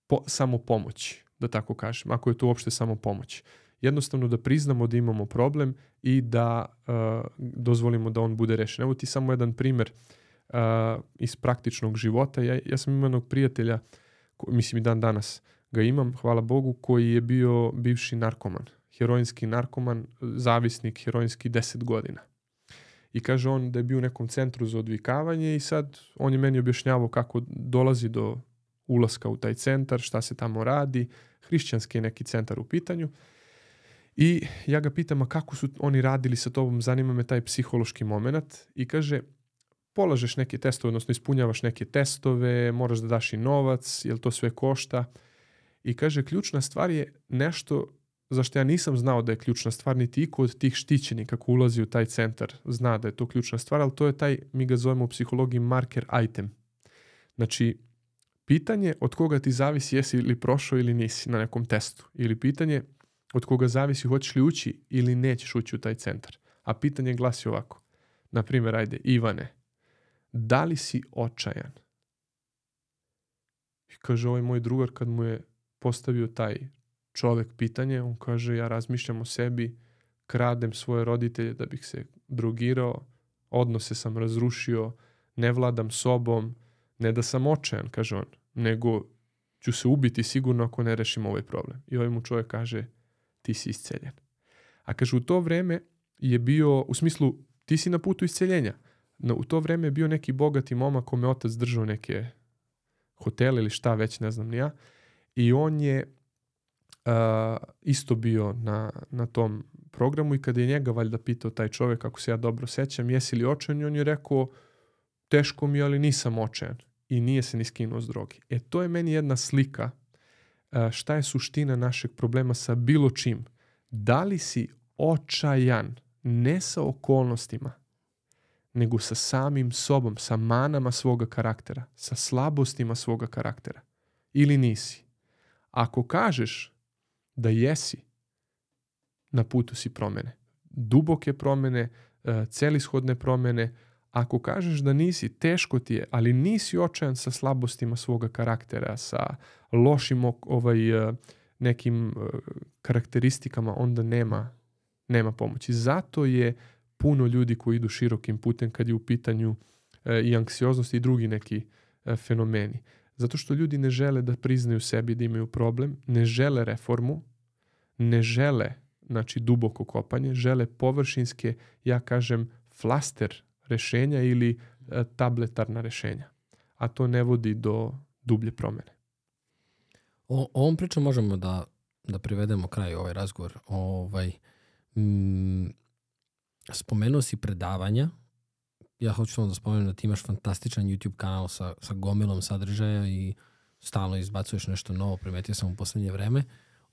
po, samo pomoći da tako kažem, ako je to uopšte samo pomoć. Jednostavno da priznamo da imamo problem i da uh, dozvolimo da on bude rešen. Evo ti samo jedan primer uh, iz praktičnog života. Ja, ja sam imao jednog prijatelja, ko, mislim i dan danas ga imam, hvala Bogu, koji je bio bivši narkoman, heroinski narkoman, zavisnik heroinski 10 godina. I kaže on da je bio u nekom centru za odvikavanje i sad on je meni objašnjavao kako dolazi do ulaska u taj centar, šta se tamo radi, hrišćanski neki centar u pitanju. I ja ga pitam, a kako su oni radili sa tobom, zanima me taj psihološki moment i kaže, polažeš neke testove, odnosno ispunjavaš neke testove, moraš da daš i novac, jel to sve košta. I kaže, ključna stvar je nešto zašto ja nisam znao da je ključna stvar, niti iko od tih štićenika kako ulazi u taj centar zna da je to ključna stvar, ali to je taj, mi ga zovemo u psihologiji marker item. Znači, pitanje od koga ti zavisi jesi li prošao ili nisi na nekom testu. Ili pitanje od koga zavisi hoćeš li ući ili nećeš ući u taj centar. A pitanje glasi ovako. Na primjer, ajde, Ivane, da li si očajan? I kaže ovaj moj drugar kad mu je postavio taj čovek pitanje, on kaže ja razmišljam o sebi, kradem svoje roditelje da bih se drogirao, odnose sam razrušio, ne vladam sobom, ne da sam očajan, kaže on, nego ću se ubiti sigurno ako ne rešim ovaj problem. I ovaj mu čovjek kaže, ti si isceljen. A kaže, u to vreme je bio, u smislu, ti si na putu isceljenja. No, u to vreme je bio neki bogati momak kome otac držao neke hotele ili šta već, ne znam ni ja. I on je uh, isto bio na, na tom programu i kada je njega valjda pitao taj čovjek, ako se ja dobro sećam, jesi li očajan? I on je rekao, teško mi, ali nisam očajan. I nije se ni skinuo s drogi. E, to je meni jedna slika uh, šta je suština našeg problema sa bilo čim. Da li si očajan, ne sa okolnostima, nego sa samim sobom, sa manama svoga karaktera, sa slabostima svoga karaktera. Ili nisi. Ako kažeš da jesi, na putu si promene. Duboke promene, e, celishodne promene. Ako kažeš da nisi, teško ti je, ali nisi očajan sa slabostima svoga karaktera, sa lošim ovaj, e, nekim e, karakteristikama, onda nema, nema pomoći. Zato je puno ljudi koji idu širokim putem kad je u pitanju i anksioznost i drugi neki fenomeni. Zato što ljudi ne žele da priznaju sebi da imaju problem, ne žele reformu, ne žele znači duboko kopanje, žele površinske, ja kažem, flaster rešenja ili e, tabletarna rešenja. A to ne vodi do dublje promene. O ovom pričom možemo da, da privedemo kraj ovaj razgovor. Ovaj, mm, spomenuo si predavanja. Ja hoću samo da spomenem da ti imaš fantastičan YouTube kanal sa, sa gomilom sadržaja i stalno izbacuješ nešto novo, primetio sam u poslednje vreme.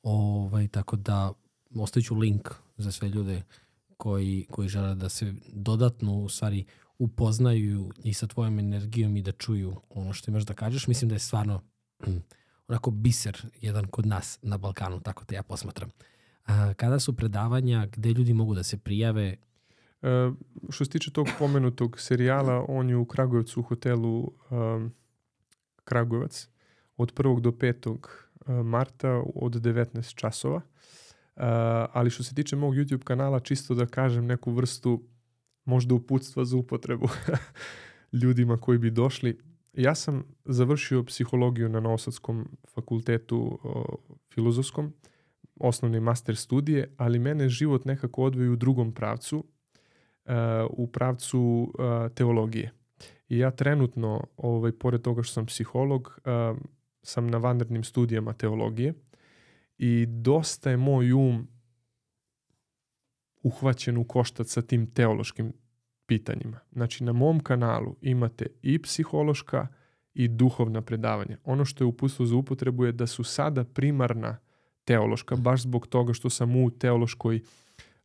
Ovaj, tako da ostaviću link za sve ljude koji, koji žele da se dodatno u stvari upoznaju i sa tvojom energijom i da čuju ono što imaš da kažeš. Mislim da je stvarno onako biser jedan kod nas na Balkanu, tako te ja posmatram. A, kada su predavanja, gde ljudi mogu da se prijave? E, što se tiče tog pomenutog serijala, on je u Kragujevcu u hotelu um, Kragujevac od 1. do 5. marta od 19 časova. Uh, ali što se tiče mog YouTube kanala, čisto da kažem neku vrstu možda uputstva za upotrebu ljudima koji bi došli. Ja sam završio psihologiju na Novosadskom fakultetu o, filozofskom, osnovne master studije, ali mene život nekako odvoji u drugom pravcu, u pravcu teologije. I ja trenutno, ovaj, pored toga što sam psiholog, sam na vanrednim studijama teologije i dosta je moj um uhvaćen u koštac sa tim teološkim pitanjima. Znači na mom kanalu imate i psihološka i duhovna predavanja. Ono što je uputstvo za upotrebu je da su sada primarna teološka, baš zbog toga što sam u teološkoj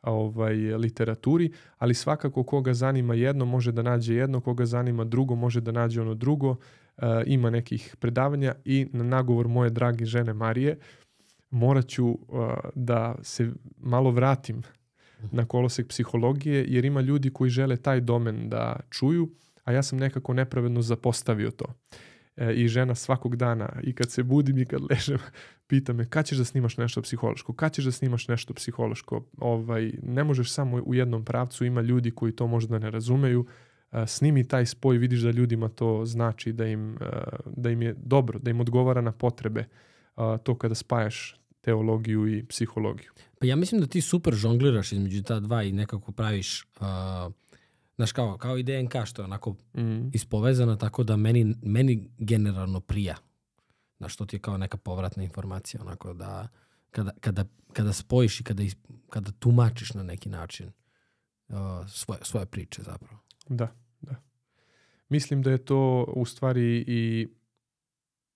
ovaj, literaturi, ali svakako koga zanima jedno može da nađe jedno, koga zanima drugo može da nađe ono drugo. Uh, ima nekih predavanja i na nagovor moje drage žene Marije morat ću uh, da se malo vratim na kolosek psihologije, jer ima ljudi koji žele taj domen da čuju, a ja sam nekako nepravedno zapostavio to. E, I žena svakog dana, i kad se budim i kad ležem, pita me kad ćeš da snimaš nešto psihološko, kad ćeš da snimaš nešto psihološko. Ovaj, ne možeš samo u jednom pravcu, ima ljudi koji to možda ne razumeju, e, snimi taj spoj, vidiš da ljudima to znači, da im, da im je dobro, da im odgovara na potrebe. To kada spajaš teologiju i psihologiju. Pa ja mislim da ti super žongliraš između ta dva i nekako praviš uh, znaš kao, kao i DNK što je onako mm. ispovezana tako da meni, meni generalno prija. Znaš, to ti je kao neka povratna informacija, onako da kada, kada, kada spojiš i kada, kada tumačiš na neki način uh, svoje, svoje priče zapravo. Da. Mislim da je to u stvari i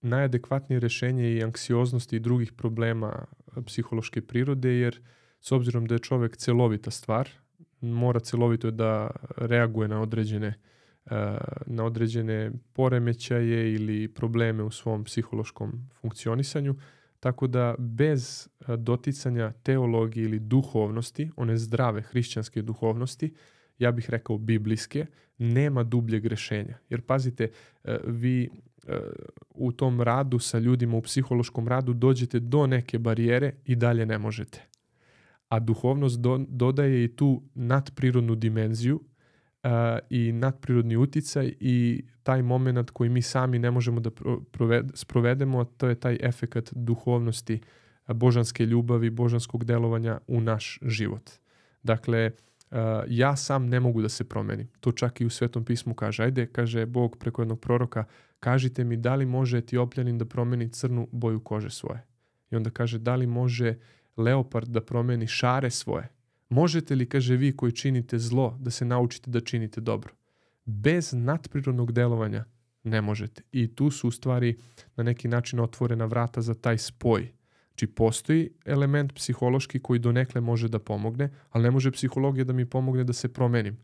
najadekvatnije rešenje i anksioznosti i drugih problema uh, psihološke prirode, jer s obzirom da je čovek celovita stvar, mora celovito da reaguje na određene e, na određene poremećaje ili probleme u svom psihološkom funkcionisanju, tako da bez e, doticanja teologije ili duhovnosti, one zdrave hrišćanske duhovnosti, ja bih rekao biblijske, nema dubljeg rešenja. Jer pazite, e, vi u tom radu sa ljudima u psihološkom radu dođete do neke barijere i dalje ne možete. A duhovnost do, dodaje i tu nadprirodnu dimenziju uh, i nadprirodni uticaj i taj moment koji mi sami ne možemo da proved, sprovedemo, to je taj efekat duhovnosti, božanske ljubavi, božanskog delovanja u naš život. Dakle, uh, ja sam ne mogu da se promenim. To čak i u Svetom pismu kaže. Ajde, kaže Bog preko jednog proroka, kažite mi da li može etiopljanin da promeni crnu boju kože svoje. I onda kaže da li može leopard da promeni šare svoje. Možete li, kaže vi koji činite zlo, da se naučite da činite dobro? Bez nadprirodnog delovanja ne možete. I tu su u stvari na neki način otvorena vrata za taj spoj. Znači postoji element psihološki koji donekle može da pomogne, ali ne može psihologija da mi pomogne da se promenim,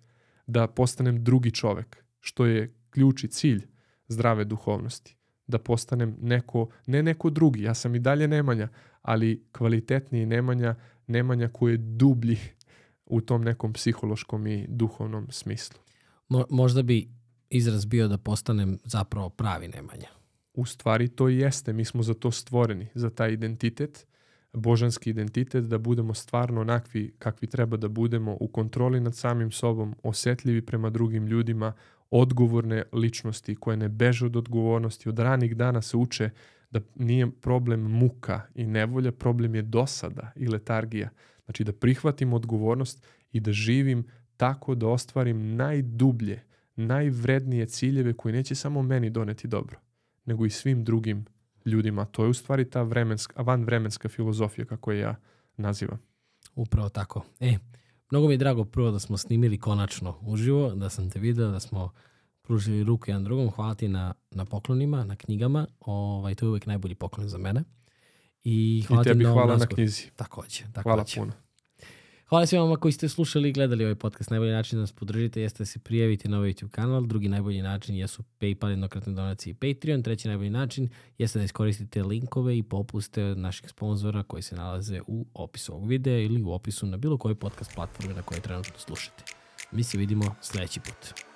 da postanem drugi čovek, što je ključ i cilj zdrave duhovnosti. Da postanem neko, ne neko drugi, ja sam i dalje Nemanja, ali kvalitetniji Nemanja, Nemanja koji je dublji u tom nekom psihološkom i duhovnom smislu. Mo, možda bi izraz bio da postanem zapravo pravi Nemanja. U stvari to i jeste, mi smo za to stvoreni, za taj identitet, božanski identitet, da budemo stvarno onakvi kakvi treba da budemo u kontroli nad samim sobom, osetljivi prema drugim ljudima, odgovorne ličnosti koje ne beže od odgovornosti. Od ranih dana se uče da nije problem muka i nevolja, problem je dosada i letargija. Znači da prihvatim odgovornost i da živim tako da ostvarim najdublje, najvrednije ciljeve koji neće samo meni doneti dobro, nego i svim drugim ljudima. To je u stvari ta vremenska, vanvremenska filozofija kako je ja nazivam. Upravo tako. E, mnogo mi je drago prvo da smo snimili konačno uživo, da sam te video, da smo pružili ruku jedan drugom. Hvala ti na, na poklonima, na knjigama. Ovaj, to je uvek najbolji poklon za mene. I, hvala I tebi ti hvala razgovor. na knjizi. Takođe, takođe. Hvala puno. Hvala svima vama koji ste slušali i gledali ovaj podcast. Najbolji način da nas podržite jeste da se prijavite na ovaj YouTube kanal. Drugi najbolji način jesu PayPal, jednokratne donacije i Patreon. Treći najbolji način jeste da iskoristite linkove i popuste naših sponzora koji se nalaze u opisu ovog videa ili u opisu na bilo kojoj podcast platformi na kojoj trenutno slušate. Mi se vidimo sledeći put.